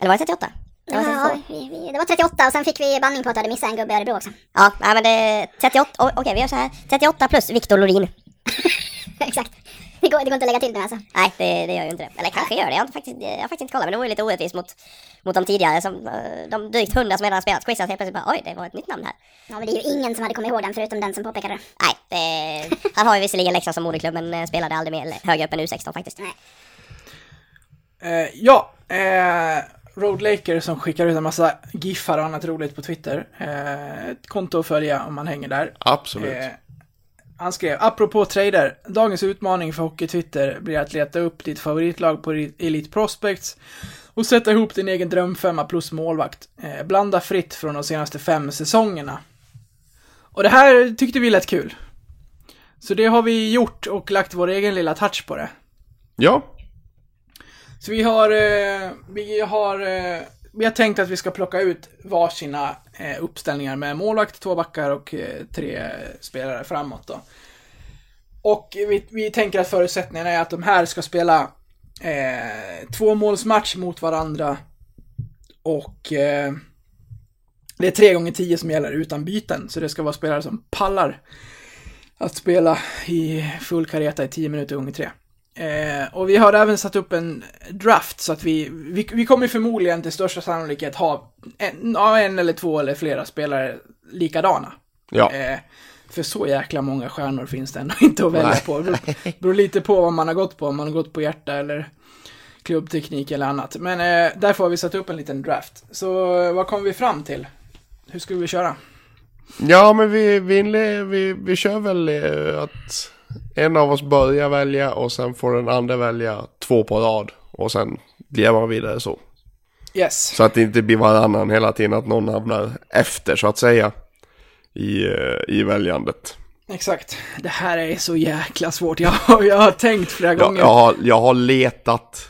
Eller var det 38? Det var 32. Ja, vi, vi, det var 38 och sen fick vi banning på att du hade missat en gubbe i Örebro också. Ja, nej, men det är 38. o- Okej, vi gör så här. 38 plus Viktor Lorin. <laughs> Exakt. Det går, det går inte att lägga till nu alltså. Nej, det, det gör ju inte det. Eller kanske gör det. Jag har, inte faktiskt, jag har faktiskt inte kollat. Men det vore lite orättvist mot, mot de tidigare. Som, eh, de drygt 100 som redan har spelat. Quizas helt plötsligt bara oj, det var ett nytt namn här. Ja, men det är ju ingen som hade kommit ihåg den förutom den som påpekade det. Nej, det, han har ju visserligen Leksand som moderklubb men eh, spelade aldrig mer högre upp än U16 faktiskt. Nej. Eh, ja, eh, Road Laker som skickar ut en massa giffar och annat roligt på Twitter. Eh, ett konto att följa om man hänger där. Absolut. Han skrev, apropå trader, dagens utmaning för Hockey-Twitter blir att leta upp ditt favoritlag på Elite Prospects och sätta ihop din egen drömfemma plus målvakt. Eh, blanda fritt från de senaste fem säsongerna. Och det här tyckte vi lät kul. Så det har vi gjort och lagt vår egen lilla touch på det. Ja, Så vi har, eh, vi har, eh, vi har tänkt att vi ska plocka ut varsina eh, uppställningar med målvakt, två backar och eh, tre spelare framåt då. Och vi, vi tänker att förutsättningarna är att de här ska spela eh, två målsmatch mot varandra och eh, det är tre gånger tio som gäller utan byten, så det ska vara spelare som pallar att spela i full kareta i 10 minuter gånger tre. Eh, och vi har även satt upp en draft så att vi, vi, vi kommer förmodligen till största sannolikhet ha en, en eller två eller flera spelare likadana. ja. Eh, för så jäkla många stjärnor finns det ändå <laughs> inte att välja Nej. på. Det beror, <laughs> beror lite på vad man har gått på, om man har gått på hjärta eller klubbteknik eller annat. Men eh, därför har vi satt upp en liten draft. Så eh, vad kom vi fram till? Hur ska vi köra? Ja, men vi, vi, vi, vi kör väl eh, att en av oss börjar välja och sen får den andra välja två på rad. Och sen glider man vidare så. Yes. Så att det inte blir varannan hela tiden, att någon hamnar efter så att säga. I, eh, i väljandet. Exakt. Det här är så jäkla svårt. Jag, har- jag har tänkt flera Jag, gånger. jag, har, jag har letat,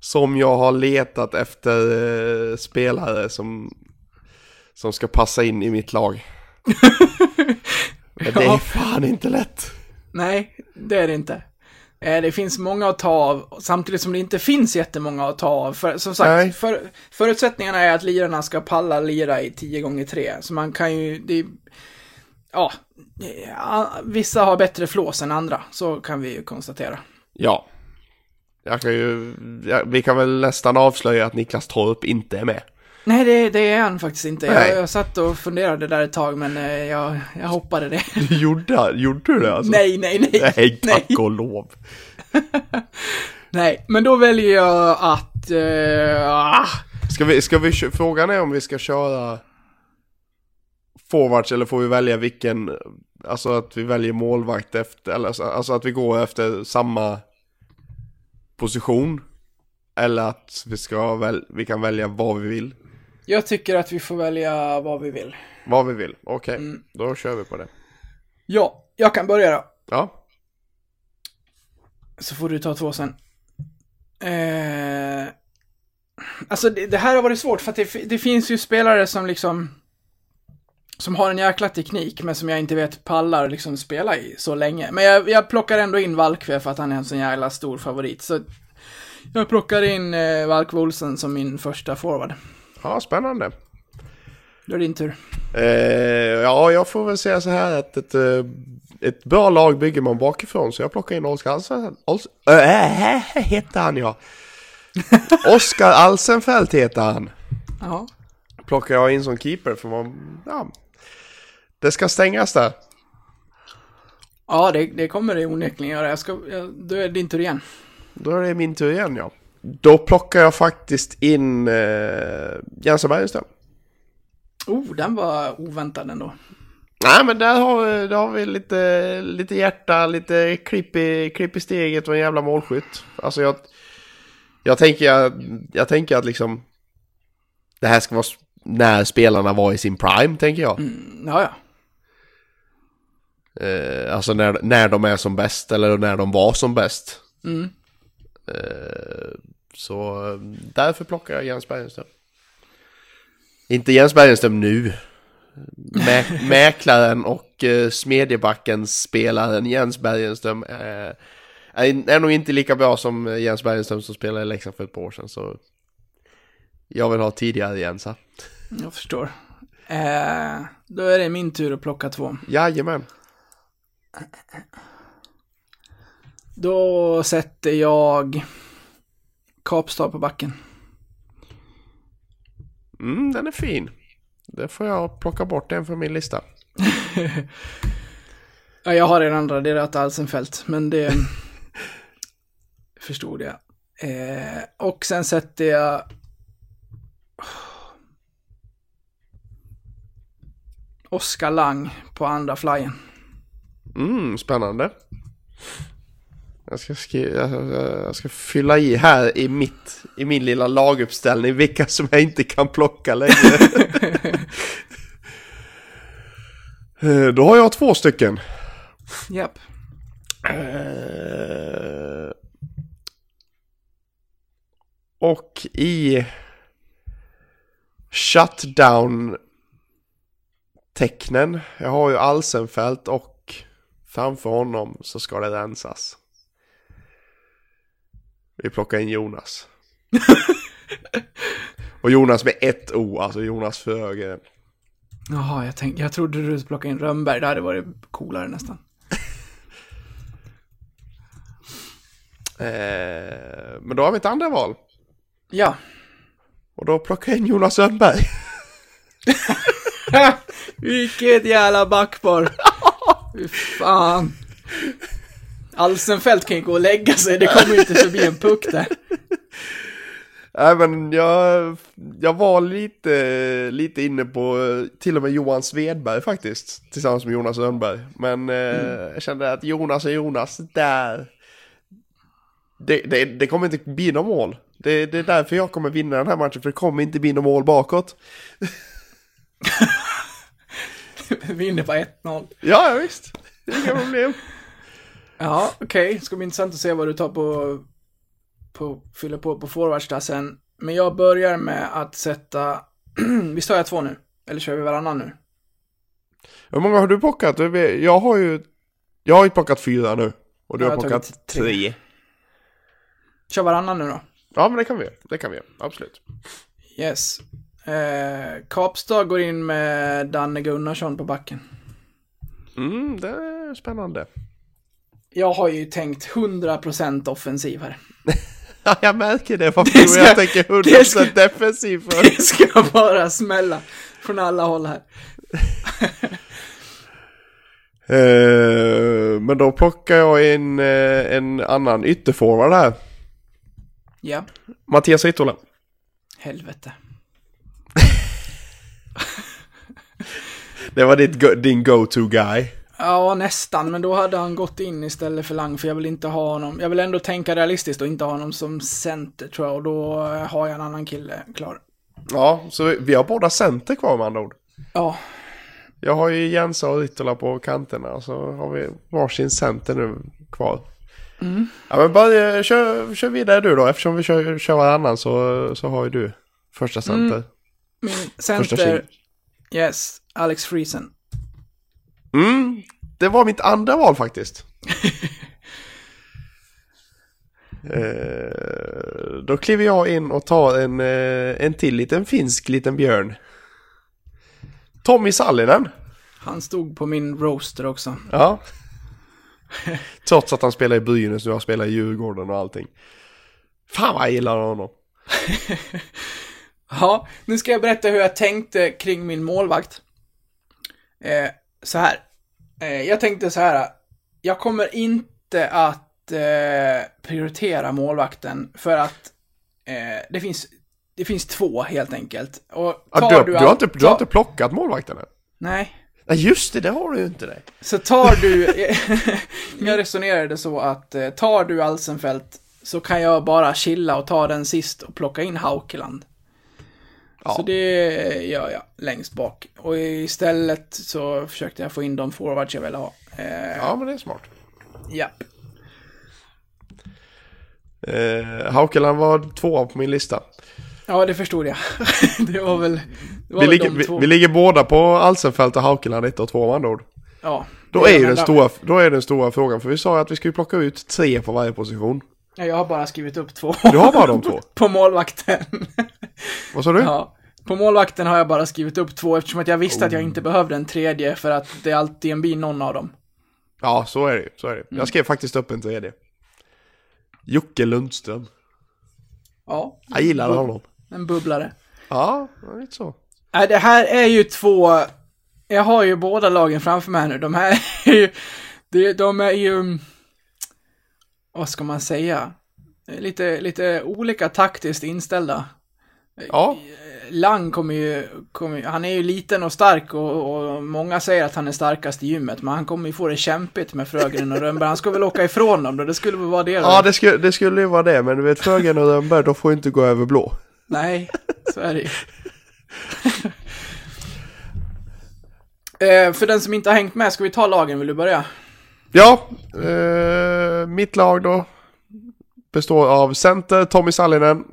som jag har letat efter eh, spelare som, som ska passa in i mitt lag. <laughs> Men det är fan inte lätt. Nej, det är det inte. Eh, Det finns många att ta av, samtidigt som det inte finns jättemånga att ta av. För, som sagt, Nej. för, förutsättningarna är att lirarna ska palla lira i 10 gånger 3 Så man kan ju, det, ja, ja, vissa har bättre flås än andra, så kan vi ju konstatera. Ja. Jag kan ju, ja, vi kan väl nästan avslöja att Niklas Torp inte är med. Nej, det, det är han faktiskt inte. Jag, jag satt och funderade där ett tag, men eh, jag, jag hoppade det. Du gjorde, gjorde du det alltså? nej, nej, nej. Nej, <laughs> tack nej. och lov. <laughs> Nej, men då väljer jag att... ah, Ska vi, ska vi, frågan är om vi ska köra forwards eller får vi välja vilken, alltså att vi väljer målvakt efter, eller alltså att vi går efter samma position. Eller att vi ska väl, vi kan välja vad vi vill. Jag tycker att vi får välja vad vi vill. Vad vi vill, okej. Mm. Då kör vi på det. Ja, jag kan börja då. Ja, Så får du ta två sen. Eh, alltså det, det här har varit svårt för att det, det finns ju spelare som liksom som har en jäkla teknik men som jag inte vet pallar liksom spela i så länge. Men jag, jag plockar ändå in Valkve för att han är en sån jävla stor favorit. Så jag plockar in eh, Valkve Olsen som min första forward. Ja spännande. Då är det din tur. Eh, ja, jag får väl säga så här att ett, eh, ett bra lag bygger man bakifrån. Så jag plockar in Oskar Alsen... Ols, äh, heter han ja. <laughs> Oskar Alsenfelt heter han. Ja. Plockar jag in som keeper för man... Ja, det ska stängas där. Ja, det, det kommer det onekligen göra. Jag ska, jag, då är det din tur igen. Då är det min tur igen ja. Då plockar jag faktiskt in eh, Jensa Bergenström. Oh, den var oväntad ändå. Nej men där har, vi- där har vi lite, lite hjärta, lite klipp i, klipp i steget och en jävla målskytt. Alltså jag, jag, tänker, jag, jag tänker att liksom det här ska vara när spelarna var i sin prime tänker jag. Mm, ja, ja. Eh, alltså när, när de är som bäst eller när de var som bäst. Mm. Eh, så eh, därför plockar jag Jens Bergenström. Inte Jens Bergenström nu. Mä- <laughs> mäklaren och eh, Smedjebackens spelaren Jens Bergenström är, är, är nog inte lika bra som eh, Jens Bergenström som spelade i Leksand för ett par år sedan. Så jag vill ha tidigare Jensa. Jag förstår. Eh, då är det min tur att plocka två. Jajamän. Då sätter jag Kapstad på backen. Mm, den är fin. Det får jag plocka bort en från min lista. <laughs> Ja, jag har redan raderat Alsenfelt, men det <laughs> förstod jag. Eh, och sen sätter jag... <sighs> Oskar Lang på andra flyen. Mm, spännande. Jag ska, skriva, jag, jag ska fylla i här i, mitt, i min lilla laguppställning vilka som jag inte kan plocka längre. <laughs> Då har jag två stycken. Japp. Eh, Och i shutdown tecknen. Jag har ju Alsenfelt och framför honom så ska det rensas. Vi plockar in Jonas. <laughs> och Jonas med ett O, alltså Jonas Frögren. Jaha, jag, tänkte, jag trodde du skulle plocka in Rönnberg. Det hade varit coolare nästan. <laughs> Eh, men då har vi ett andra val. Ja. Och då plockar jag in Jonas Rönnberg. <laughs> Vilket jävla backpar. Fy fan. Alsenfelt kan ju gå och lägga sig. Det kommer ju inte förbi en puck där. <laughs> Nej men jag, jag var lite, lite inne på eh, till och med Johan Svedberg faktiskt. Tillsammans med Jonas Rönnberg. Men eh, jag kände att Jonas och Jonas, där. Det, det, det kommer inte bli något mål. Det, det är därför jag kommer vinna den här matchen. För det kommer inte bli något mål bakåt. <laughs> Vinner på 1-0. Ja, ja visst. Inga problem. Ja, okej. Det ska bli intressant att se vad du tar på, på fyller på på forwards där sen. Men jag börjar med att sätta, <clears throat> visst har jag två nu? Eller kör vi varannan nu? Hur många har du plockat? Jag har ju, jag har ju plockat fyra nu. Och du Jag har plockat tre. tre. Kör varannan nu då. Ja men det kan vi. Det kan vi. Absolut. Yes. Eh, Kapstad går in med Danne Gunnarsson på backen. Mm, det är spännande. Jag har ju tänkt 100% offensiv här. Ja, jag märker det. Varför Det det ska- jag tänker 100% det ska- defensiv för? Det ska bara smälla från alla håll här. Eh, men då plockar jag in eh, en annan ytterforward här. Ja, Mattias Rittola. helvete. <laughs> Det var ditt din go-to guy. Ja, nästan, men då hade han gått in istället för Lang, för jag vill inte ha honom. Jag vill ändå tänka realistiskt och inte ha honom som center tror jag, och då eh, har jag en annan kille klar. Ja, så vi- har båda center kvar med andra ord. Ja, Jag har ju Jensa och Rittola på kanterna så har vi varsin center nu kvar. Mm. Ja men bara kör, kör vidare du då eftersom vi kör, kör varannan så, så har ju du första center. min Första center, king. yes, Alex Friesen. Mm, det var mitt andra val faktiskt. <laughs> eh, då kliver jag in och tar en, eh, en till liten finsk liten björn. Tommy Sallinen. Han stod på min roaster också. Ja. Trots att han spelar i Brynäs nu, han spelar i Djurgården och allting. Fan vad jag gillar honom. <laughs> Ja, nu ska jag berätta hur jag tänkte kring min målvakt. Eh, så här. Eh, jag tänkte så här. Jag kommer inte att eh, prioritera målvakten för att eh, det finns det finns två helt enkelt. Och Ja, tar du, du, all- har inte, du har inte plockat målvakten än? Nej. Nej just det, det har du ju inte det. Så tar du, <laughs> <laughs> jag resonerade så att eh, tar du Alsenfelt så kan jag bara chilla och ta den sist och plocka in Haukeland. Så det gör jag längst bak. Och istället så försökte jag få in de forwards jag ville ha. Eh, Ja, men det är smart. ja. Eh, Haukeland var tvåa på min lista. ja, det förstod jag. <laughs> det var väl, det var Vi väl ligger, de vi, vi ligger båda på Alsenfelt och Haukeland 1 och 2 med andra ord. Ja. Då är, ju de den stora, då är den stora frågan, för vi sa ju att vi skulle plocka ut tre på varje position. Ja, jag har bara skrivit upp två. Du har bara de två? <laughs> på målvakten. Vad sa du? Ja. På målvakten har jag bara skrivit upp två eftersom att jag visste att jag inte behövde en tredje för att det alltid blir någon av dem. Ja, så är det ju, så är det. Jag skrev faktiskt upp en tredje. Jocke Lundström. Ja. Jag gillar honom. En bubblare. Ja, lite så. Nej, det här är ju två... Jag har ju båda lagen framför mig nu. De här är ju... det- De är ju... Vad ska man säga? Lite, lite olika taktiskt inställda. Ja, Lang kommer ju, kommer, han är ju liten och stark och, och många säger att han är starkast i gymmet, men han kommer ju få det kämpigt med Frögren och Rönnberg. Han ska väl åka ifrån dem då, det skulle väl vara det ja det, skulle, det skulle ju vara det, men du vet Frögren och Rönnberg, de får ju inte gå över blå. Nej, så är det ju. <laughs> eh, för den som inte har hängt med, ska vi ta lagen? Vill du börja? Ja, eh, mitt lag då består av center Tommy Sallinen,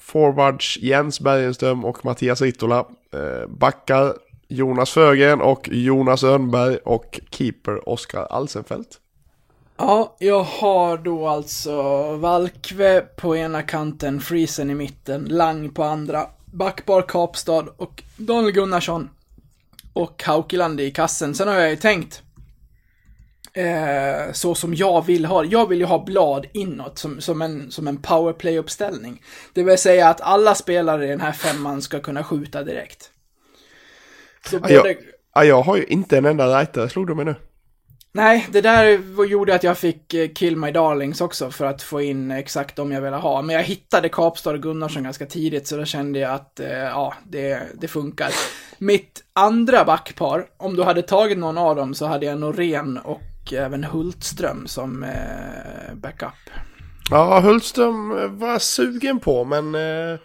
forwards Jens Bergenström och Mattias Rittola, eh, backar Jonas Frögren och Jonas Rönnberg och keeper Oskar Alsenfelt. Ja, jag har då alltså Valkve på ena kanten, Friesen i mitten, Lang på andra, Backbar Kapstad och Daniel Gunnarsson och Haukeland i kassen. Sen har jag ju tänkt eh, så som jag vill ha Jag vill ju ha blad inåt som, som en, som en powerplay-uppställning. Det vill säga att alla spelare i den här femman ska kunna skjuta direkt. Så både... jag, ja, jag har ju inte en enda rightare, slog du mig nu? Nej, det där gjorde att jag fick eh, Kill My Darlings också för att få in exakt de jag ville ha. Men jag hittade Kapstad och Gunnarsson ganska tidigt så då kände jag att, eh, ja, det, det funkar. Mitt andra backpar, om du hade tagit någon av dem så hade jag Norén och även Hultström som eh, backup. Ja, Hultström eh, var jag sugen på, men eh,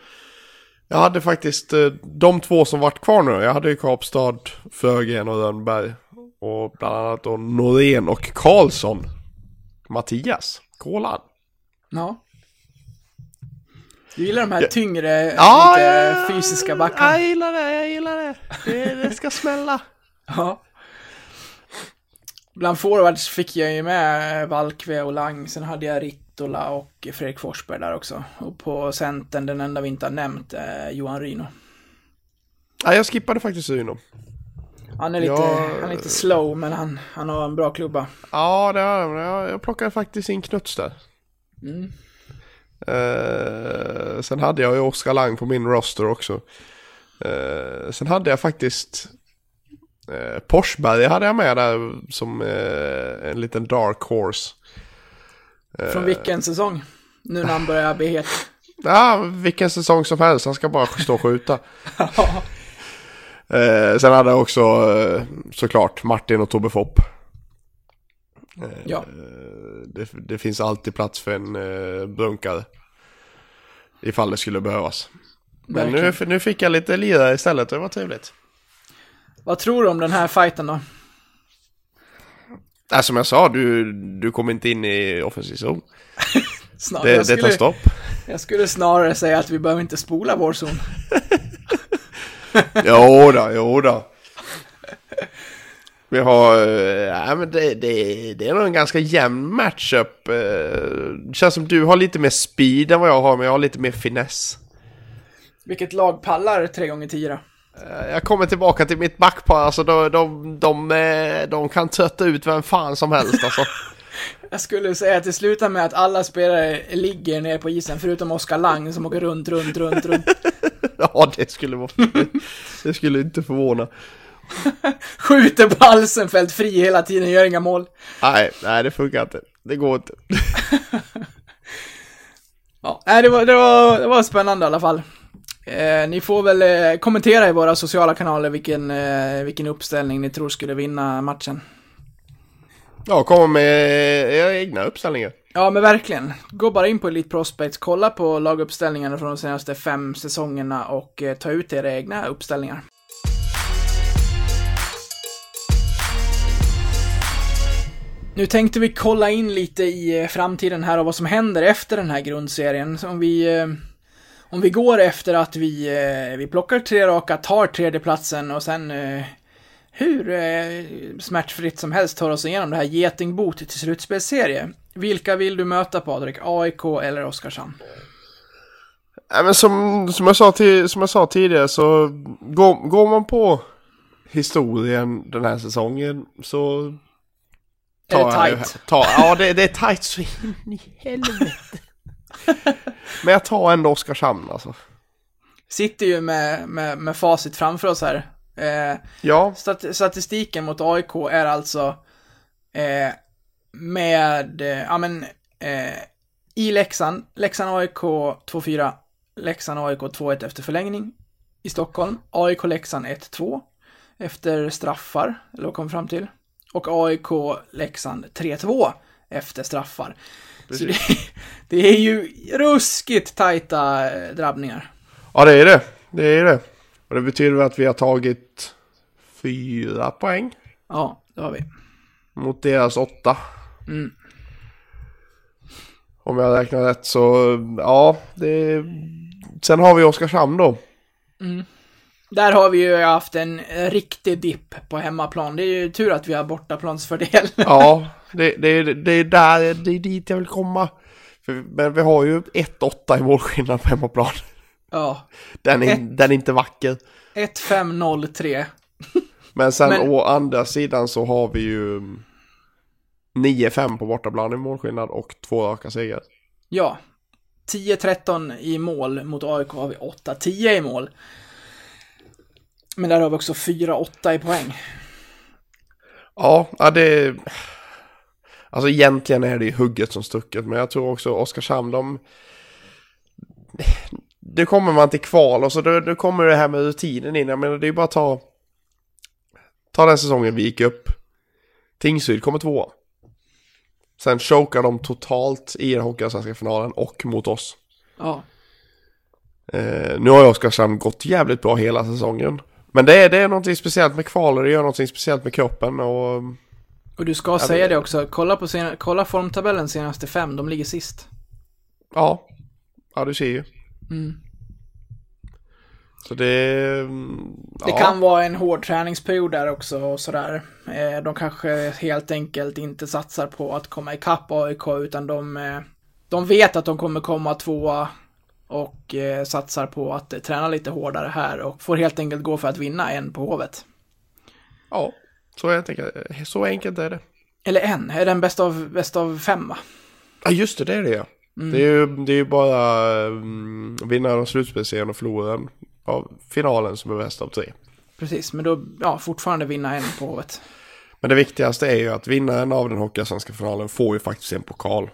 jag hade faktiskt eh, de två som vart kvar nu. Jag hade ju Kapstad, Frögren och Rönnberg. Och bland annat då Norén och Karlsson. Mattias, Kolan. Ja. Du gillar de här tyngre, Ja, lite ja, fysiska backarna? Jag gillar det, jag gillar det. Det, det ska smälla. <laughs> Ja. Bland forwards fick jag ju med Valkve och Lang, sen hade jag Rittola och Fredrik Forsberg där också. Och på centern, den enda vi inte har nämnt, är Johan Ryno. Ja, jag skippade faktiskt Uno. Han är lite, Ja. han är lite slow, men han, han har en bra klubba. Ja, det har jag. Jag- Jag plockade faktiskt in Knuts där. Mm. Eh, sen hade jag ju Oskar Lang på min roster också. Eh, sen hade jag faktiskt eh, Porsberg hade jag med där som eh, en liten dark horse. Från vilken säsong? Nu när han börjar bli het. <laughs> Ja, vilken säsong som helst. Han ska bara stå och skjuta. <laughs> eh, sen hade jag också eh, såklart Martin och Tobbe Fopp. Eh, Ja. det, det finns alltid plats för en eh, brunkare. Ifall det skulle behövas. Men nu, Verkligen. nu fick jag lite lirare istället det var trevligt. Vad tror du om den här fighten då? Äh, som jag sa, du, du kommer inte in i offensiv zon. <laughs> Snar- Det, jag, det tar skulle, stopp. <laughs> jag skulle snarare säga att vi behöver inte spola vår zon. <laughs> Jo då, jo då. Vi har, eh, ja men det, det, det är nog en ganska jämn matchup. eh. Det känns som du har lite mer speed än vad jag har, men jag har lite mer finess. Vilket lag pallar 3 gånger 10 då? Eh, Jag kommer tillbaka till mitt backpar, alltså de, de, de, eh, de kan trötta ut vem fan som helst alltså. <laughs> Jag skulle säga att det slutar med att alla spelare ligger ner på isen, förutom Oskar Lang som åker runt, runt, runt, runt. <laughs> Ja, det skulle vara... Det skulle inte förvåna. <laughs> Skjuter på Alsenfelt fri hela tiden, gör inga mål. Nej, nej det funkar inte. Det går inte. Ja, nej, det var, det var, det var spännande i alla fall. Eh, ni får väl eh, kommentera i våra sociala kanaler vilken, eh, vilken uppställning ni tror skulle vinna matchen. Ja, komma med era egna uppställningar. Ja, men verkligen. Gå bara in på Elite Prospects, kolla på laguppställningarna från de senaste fem säsongerna och eh, ta ut era egna uppställningar. Nu tänkte vi kolla in lite i eh, framtiden här och vad som händer efter den här grundserien. Så om vi, eh, om vi går efter att vi, eh, vi plockar tre raka, tar tredjeplatsen och sen eh, hur eh, smärtfritt som helst tar oss igenom det här getingbot till slutspelsserie. Vilka vill du möta Patrik? AIK eller Oskarshamn? Nej, men som, som, jag sa till, som jag sa tidigare så går, går man på historien den här säsongen så Är det jag tar, ja, det, det är tight så in i helvete. <laughs> men jag tar ändå Oskarshamn alltså. Sitter ju med, med, med facit framför oss här. Eh, Ja, stat statistiken mot AIK är alltså eh, med, eh, ja men, eh, i Leksand, Leksand AIK 2-4, Leksand AIK 2-1 efter förlängning. I Stockholm, AIK Leksand 1-2 efter straffar, eller vad kom fram till. Och AIK Leksand 3-2 efter straffar. Så det, <laughs> det är ju ruskigt tajta eh, drabbningar. ja det är det. Det är det. Och det betyder att vi har tagit fyra poäng Ja, det har vi. mot deras åtta. Mm. Om jag räknar rätt så, ja, det Sen har vi Oskarshamn då. Där har vi ju haft en riktig dipp på hemmaplan. Det är ju tur att vi har bortaplansfördel. Ja, <laughs> det, det, det är där, det är dit jag vill komma. För, men vi har ju 1-8 i målskillnad på hemmaplan. ja. Den är, Ett- den är inte vacker. 1-5-0-3. <laughs> Men sen Men- å andra sidan så har vi ju 9-5 på bortaplan i målskillnad och två raka segrar. Ja. 10-13 i mål. Mot AIK har vi 8-10 i mål. Men där har vi också 4-8 i poäng. Ja, ja det... Alltså egentligen är det ju hugget som stucket, men jag tror också Oskarshamn, de... Det kommer man till kval och så då, då kommer det här med rutinen in. Jag menar, det är ju bara att ta... Ta den säsongen vi gick upp. Tingsryd kommer tvåa. Sen chokar de totalt i den hockeyallsvenska finalen och mot oss. Ja. Eh, nu har ju Oskarshamn gått jävligt bra hela säsongen. Men det är, det är någonting speciellt med kval och det gör någonting speciellt med kroppen och... Och du ska säga det också. Kolla på sena, kolla formtabellen senaste fem. De ligger sist. Ja, ja du ser ju. Mm. Så det... mm, Det ja. kan vara en hård träningsperiod där också och sådär. Eh, De kanske helt enkelt inte satsar på att komma ikapp AIK utan de, eh, de vet att de kommer komma tvåa och eh, satsar på att träna lite hårdare här och får helt enkelt gå för att vinna en på Hovet. Ja, så enkelt, så enkelt är det. Eller en, är den bäst av, bäst av fem va? Ja just det, det är det ja. Det är ju det är ju bara um, vinnaren av slutspelsserien och förloraren av finalen som är bäst av tre. Precis, men då, ja, fortfarande vinna en på Hovet. Men det viktigaste är ju att vinnaren av den hockeyallsvenska finalen får ju faktiskt en pokal.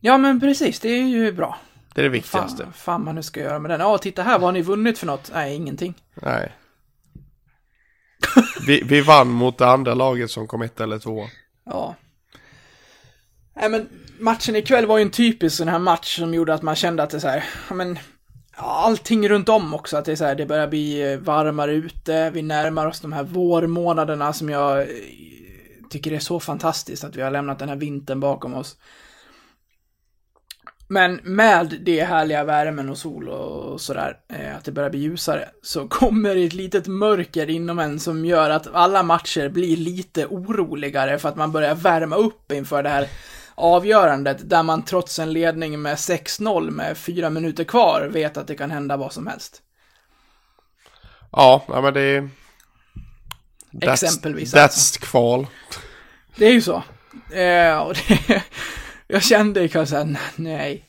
Ja men precis, det är ju bra. Det är det viktigaste. Fan, fan man nu ska göra med den. Ja, titta här, vad har ni vunnit för något? Nej, ingenting. Nej. <laughs> vi, vi vann mot det andra laget som kom ett eller två. Ja. Nej men matchen ikväll var ju en typisk sån här match som gjorde att man kände att det är så här, ja men allting runt om också, att det är så här, det börjar bli eh, varmare ute, vi närmar oss de här vårmånaderna som jag eh, tycker är så fantastiskt att vi har lämnat den här vintern bakom oss. Men med det härliga värmen och sol och sådär, eh, att det börjar bli ljusare, så <laughs> kommer ett litet mörker inom en som gör att alla matcher blir lite oroligare för att man börjar värma upp inför det här avgörandet, där man trots en ledning med 6-0 med fyra minuter kvar vet att det kan hända vad som helst. Ja, ja men det är... That's, Exempelvis That's alltså. kval. Det är ju så. Eh, och det, jag kände kanske såhär, nej.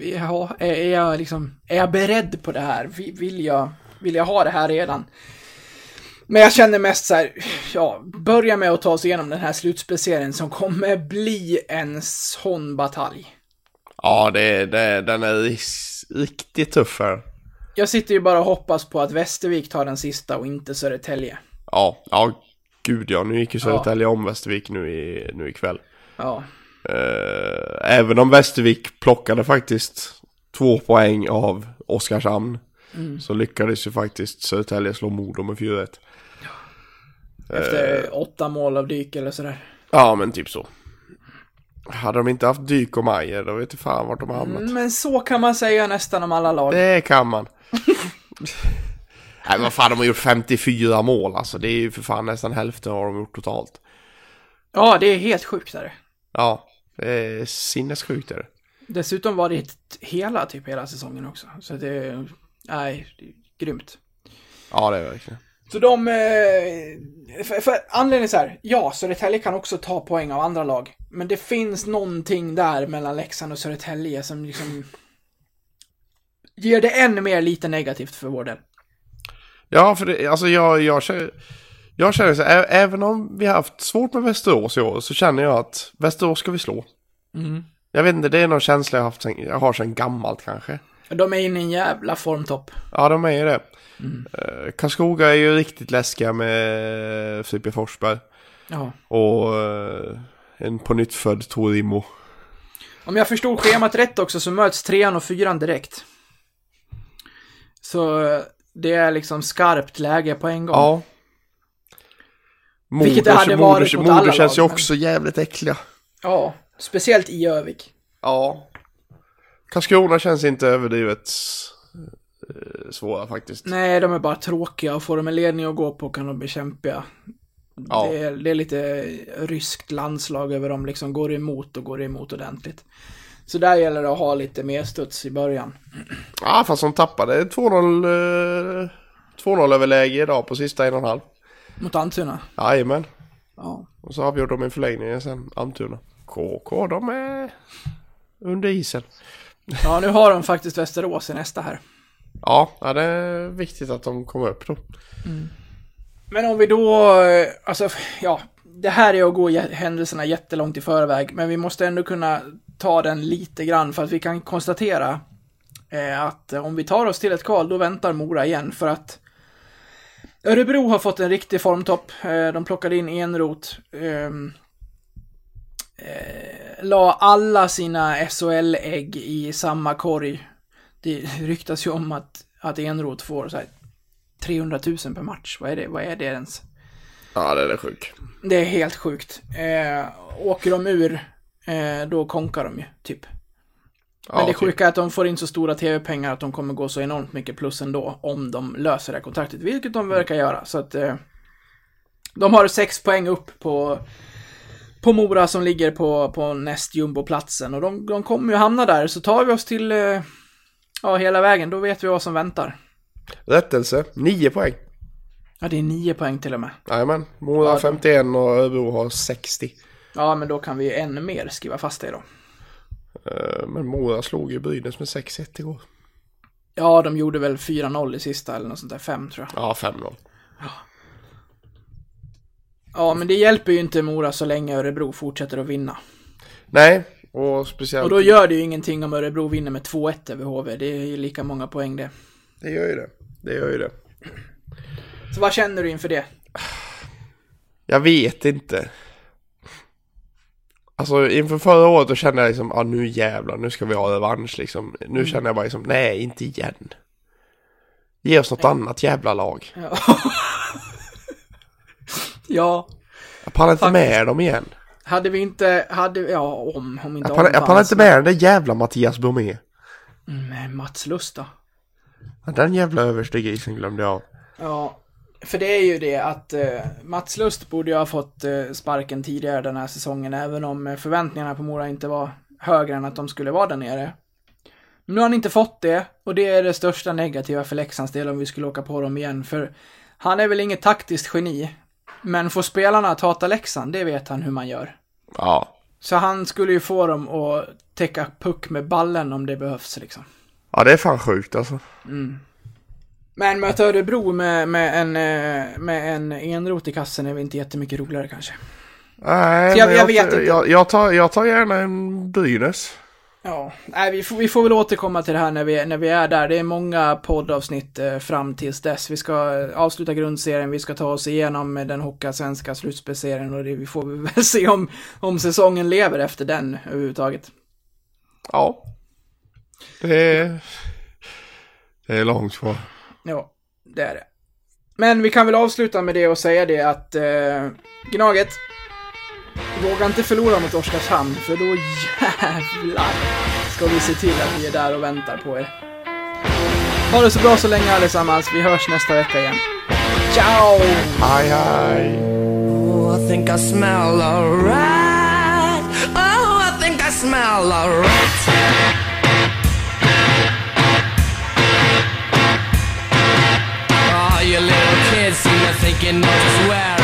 Ja, är, är jag liksom, är jag beredd på det här? Vi- Vill jag, vill jag ha det här redan? Men jag känner mest så här, ja, börja med att ta oss igenom den här slutspeciellen som kommer bli en sån batalj. Ja, det, det, den är riktigt tuff här. Jag sitter ju bara och hoppas på att Västervik tar den sista och inte Södertälje. Ja, ja, gud ja. Nu gick ju Södertälje om Västervik nu, i, nu ikväll. Ja. Eh, även om Västervik plockade faktiskt två poäng av Oskarshamn. Mm. Så lyckades ju faktiskt Södertälje slå Modo med 4-1. Efter åtta mål av dyk eller sådär. Ja, men typ så. Hade de inte haft Dyk och Majer, då vet jag fan vart de har hamnat. Mm, Men så kan man säga nästan om alla lag. Det kan man. <laughs> Nej vad fan, de har gjort 54 mål alltså. Det är ju för fan nästan hälften av de har gjort totalt. Ja, det är helt sjukt är det. Ja, är sinnessjukt är det. Dessutom var det hela, typ hela säsongen också. Så det är, nej, det är grymt. Ja, det är verkligen. Så de, eh, för, för anledningen är så här, ja, Södertälje kan också ta poäng av andra lag. Men det finns någonting där mellan Leksand och Södertälje som liksom ger det ännu mer lite negativt för vår del. Ja, för det, alltså jag, jag känner, jag känner så här, även om vi har haft svårt med Västerås i år så känner jag att Västerås ska vi slå. Mm. Jag vet inte, det är någon känsla jag, haft sen, jag har sedan gammalt kanske. De är inne i en jävla formtopp. Ja, de är ju det. Mm. Eh, Karlskoga är ju riktigt läskiga med Frippe Forsberg. Ja. Och eh, en på nytt född Torimo. Om jag förstod schemat rätt också så möts trean och fyran direkt. Så eh, det är liksom skarpt läge på en gång. Ja. Vilket det hade varit mot Modo alla känns ju men- också jävligt äckliga. Ja, speciellt i Övik. Ja. Karlskrona känns inte överdrivet eh, svåra faktiskt. Nej, de är bara tråkiga och får de en ledning att gå på kan de bli kämpiga. Ja. Det, är, det är lite ryskt landslag över dem, liksom går emot och går emot ordentligt. Så där gäller det att ha lite mer studs i början. Ja, fast de tappade 2-0 eh, 2-0 överläge idag på sista en och en halv. Mot Almtuna. Jajamän. Ja. Och så avgjorde de en förlängning sen, Almtuna. KK, de är under isen. ja, nu har de faktiskt Västerås i nästa här. Ja, det är viktigt att de kommer upp då. Men om vi då, eh, alltså, ja, det här är att gå händelserna jättelångt i förväg, men vi måste ändå kunna ta den lite grann för att vi kan konstatera eh, att om vi tar oss till ett kval, då väntar Mora igen för att Örebro har fått en riktig formtopp. Eh, de plockade in Enrot. ehm, Eh, la alla sina SHL-ägg i samma korg. Det ryktas ju om att, att Enrot får så här 300 000 per match. Vad är det, vad är det ens? Ja, det är sjukt. Det är helt sjukt. Eh, åker de ur, eh, då konkar de ju, typ. Men Ja, det sjuka är att de får in så stora tv-pengar att de kommer gå så enormt mycket plus ändå om de löser det här kontraktet, vilket de verkar göra. Så att eh, de har sex poäng upp på, på Mora som ligger på, på näst jumboplatsen och de, de kommer ju hamna där. Så tar vi oss till, eh, ja, hela vägen, då vet vi vad som väntar. Rättelse, 9 poäng. Ja, det är nio poäng till och med. Jajamän, Mora Ja, 51 och Örebro har 60. Ja, men då kan vi ju ännu mer skriva fast det då. Eh, Men Mora slog ju Brynäs med 6-1 igår. Ja, de gjorde väl 4-0 i sista eller något sånt där, 5 tror jag. Ja, 5-0. Ja, men det hjälper ju inte Mora så länge Örebro fortsätter att vinna. Nej, och speciellt... Och då gör det ju ingenting om Örebro vinner med 2-1 över HV. Det är ju lika många poäng det. Det gör ju det. Det gör ju det. Så vad känner du inför det? Jag vet inte. Alltså inför förra året då kände jag liksom, ja ah, nu jävlar, nu ska vi ha revansch liksom. Nu känner jag bara liksom, nej inte igen. Ge oss något annat jävla lag. Ja. <laughs> ja, Jag pallar inte Faktiskt. med dem igen. hade vi inte, hade, ja om, om inte Jag pallar, jag pallar inte med den där jävla Mattias Bromé. Mm, Mats Lust då? Den jävla överste grisen glömde jag. Ja, för det är ju det att eh, Mats Lust borde ju ha fått eh, sparken tidigare den här säsongen, även om eh, förväntningarna på Mora inte var högre än att de skulle vara där nere. Nu har han inte fått det och det är det största negativa för Leksands del om vi skulle åka på dem igen. För han är väl inget taktiskt geni. Men får spelarna att hata Leksand, det vet han hur man gör. Ja. Så han skulle ju få dem att täcka puck med ballen om det behövs liksom. Ja, det är fan sjukt alltså. Men möta Örebro med, med, en, eh, med en enrot i kassen är väl inte jättemycket roligare kanske. Nej, Så jag- men jag vet inte. Jag, jag, tar, jag tar gärna en Brynäs. Ja, nej, vi, får, vi får väl återkomma till det här när vi, när vi är där. Det är många poddavsnitt eh, fram tills dess. Vi ska eh, avsluta grundserien, vi ska ta oss igenom den Hockeyallsvenska slutspelserien och det, vi får <laughs> väl se om, om säsongen lever efter den överhuvudtaget. Ja. Det är, det är långt kvar. Ja, det är det. Men vi kan väl avsluta med det och säga det att eh, Gnaget, våga inte förlora mot Oskarshamn för då jävlar ska vi se till att vi är där och väntar på er. Ha det så bra så länge allesammans, vi hörs nästa vecka igen. Ciao! Hej, hej. Oh, I think I smell a rat. Oh, I think I smell a rat. thinking just where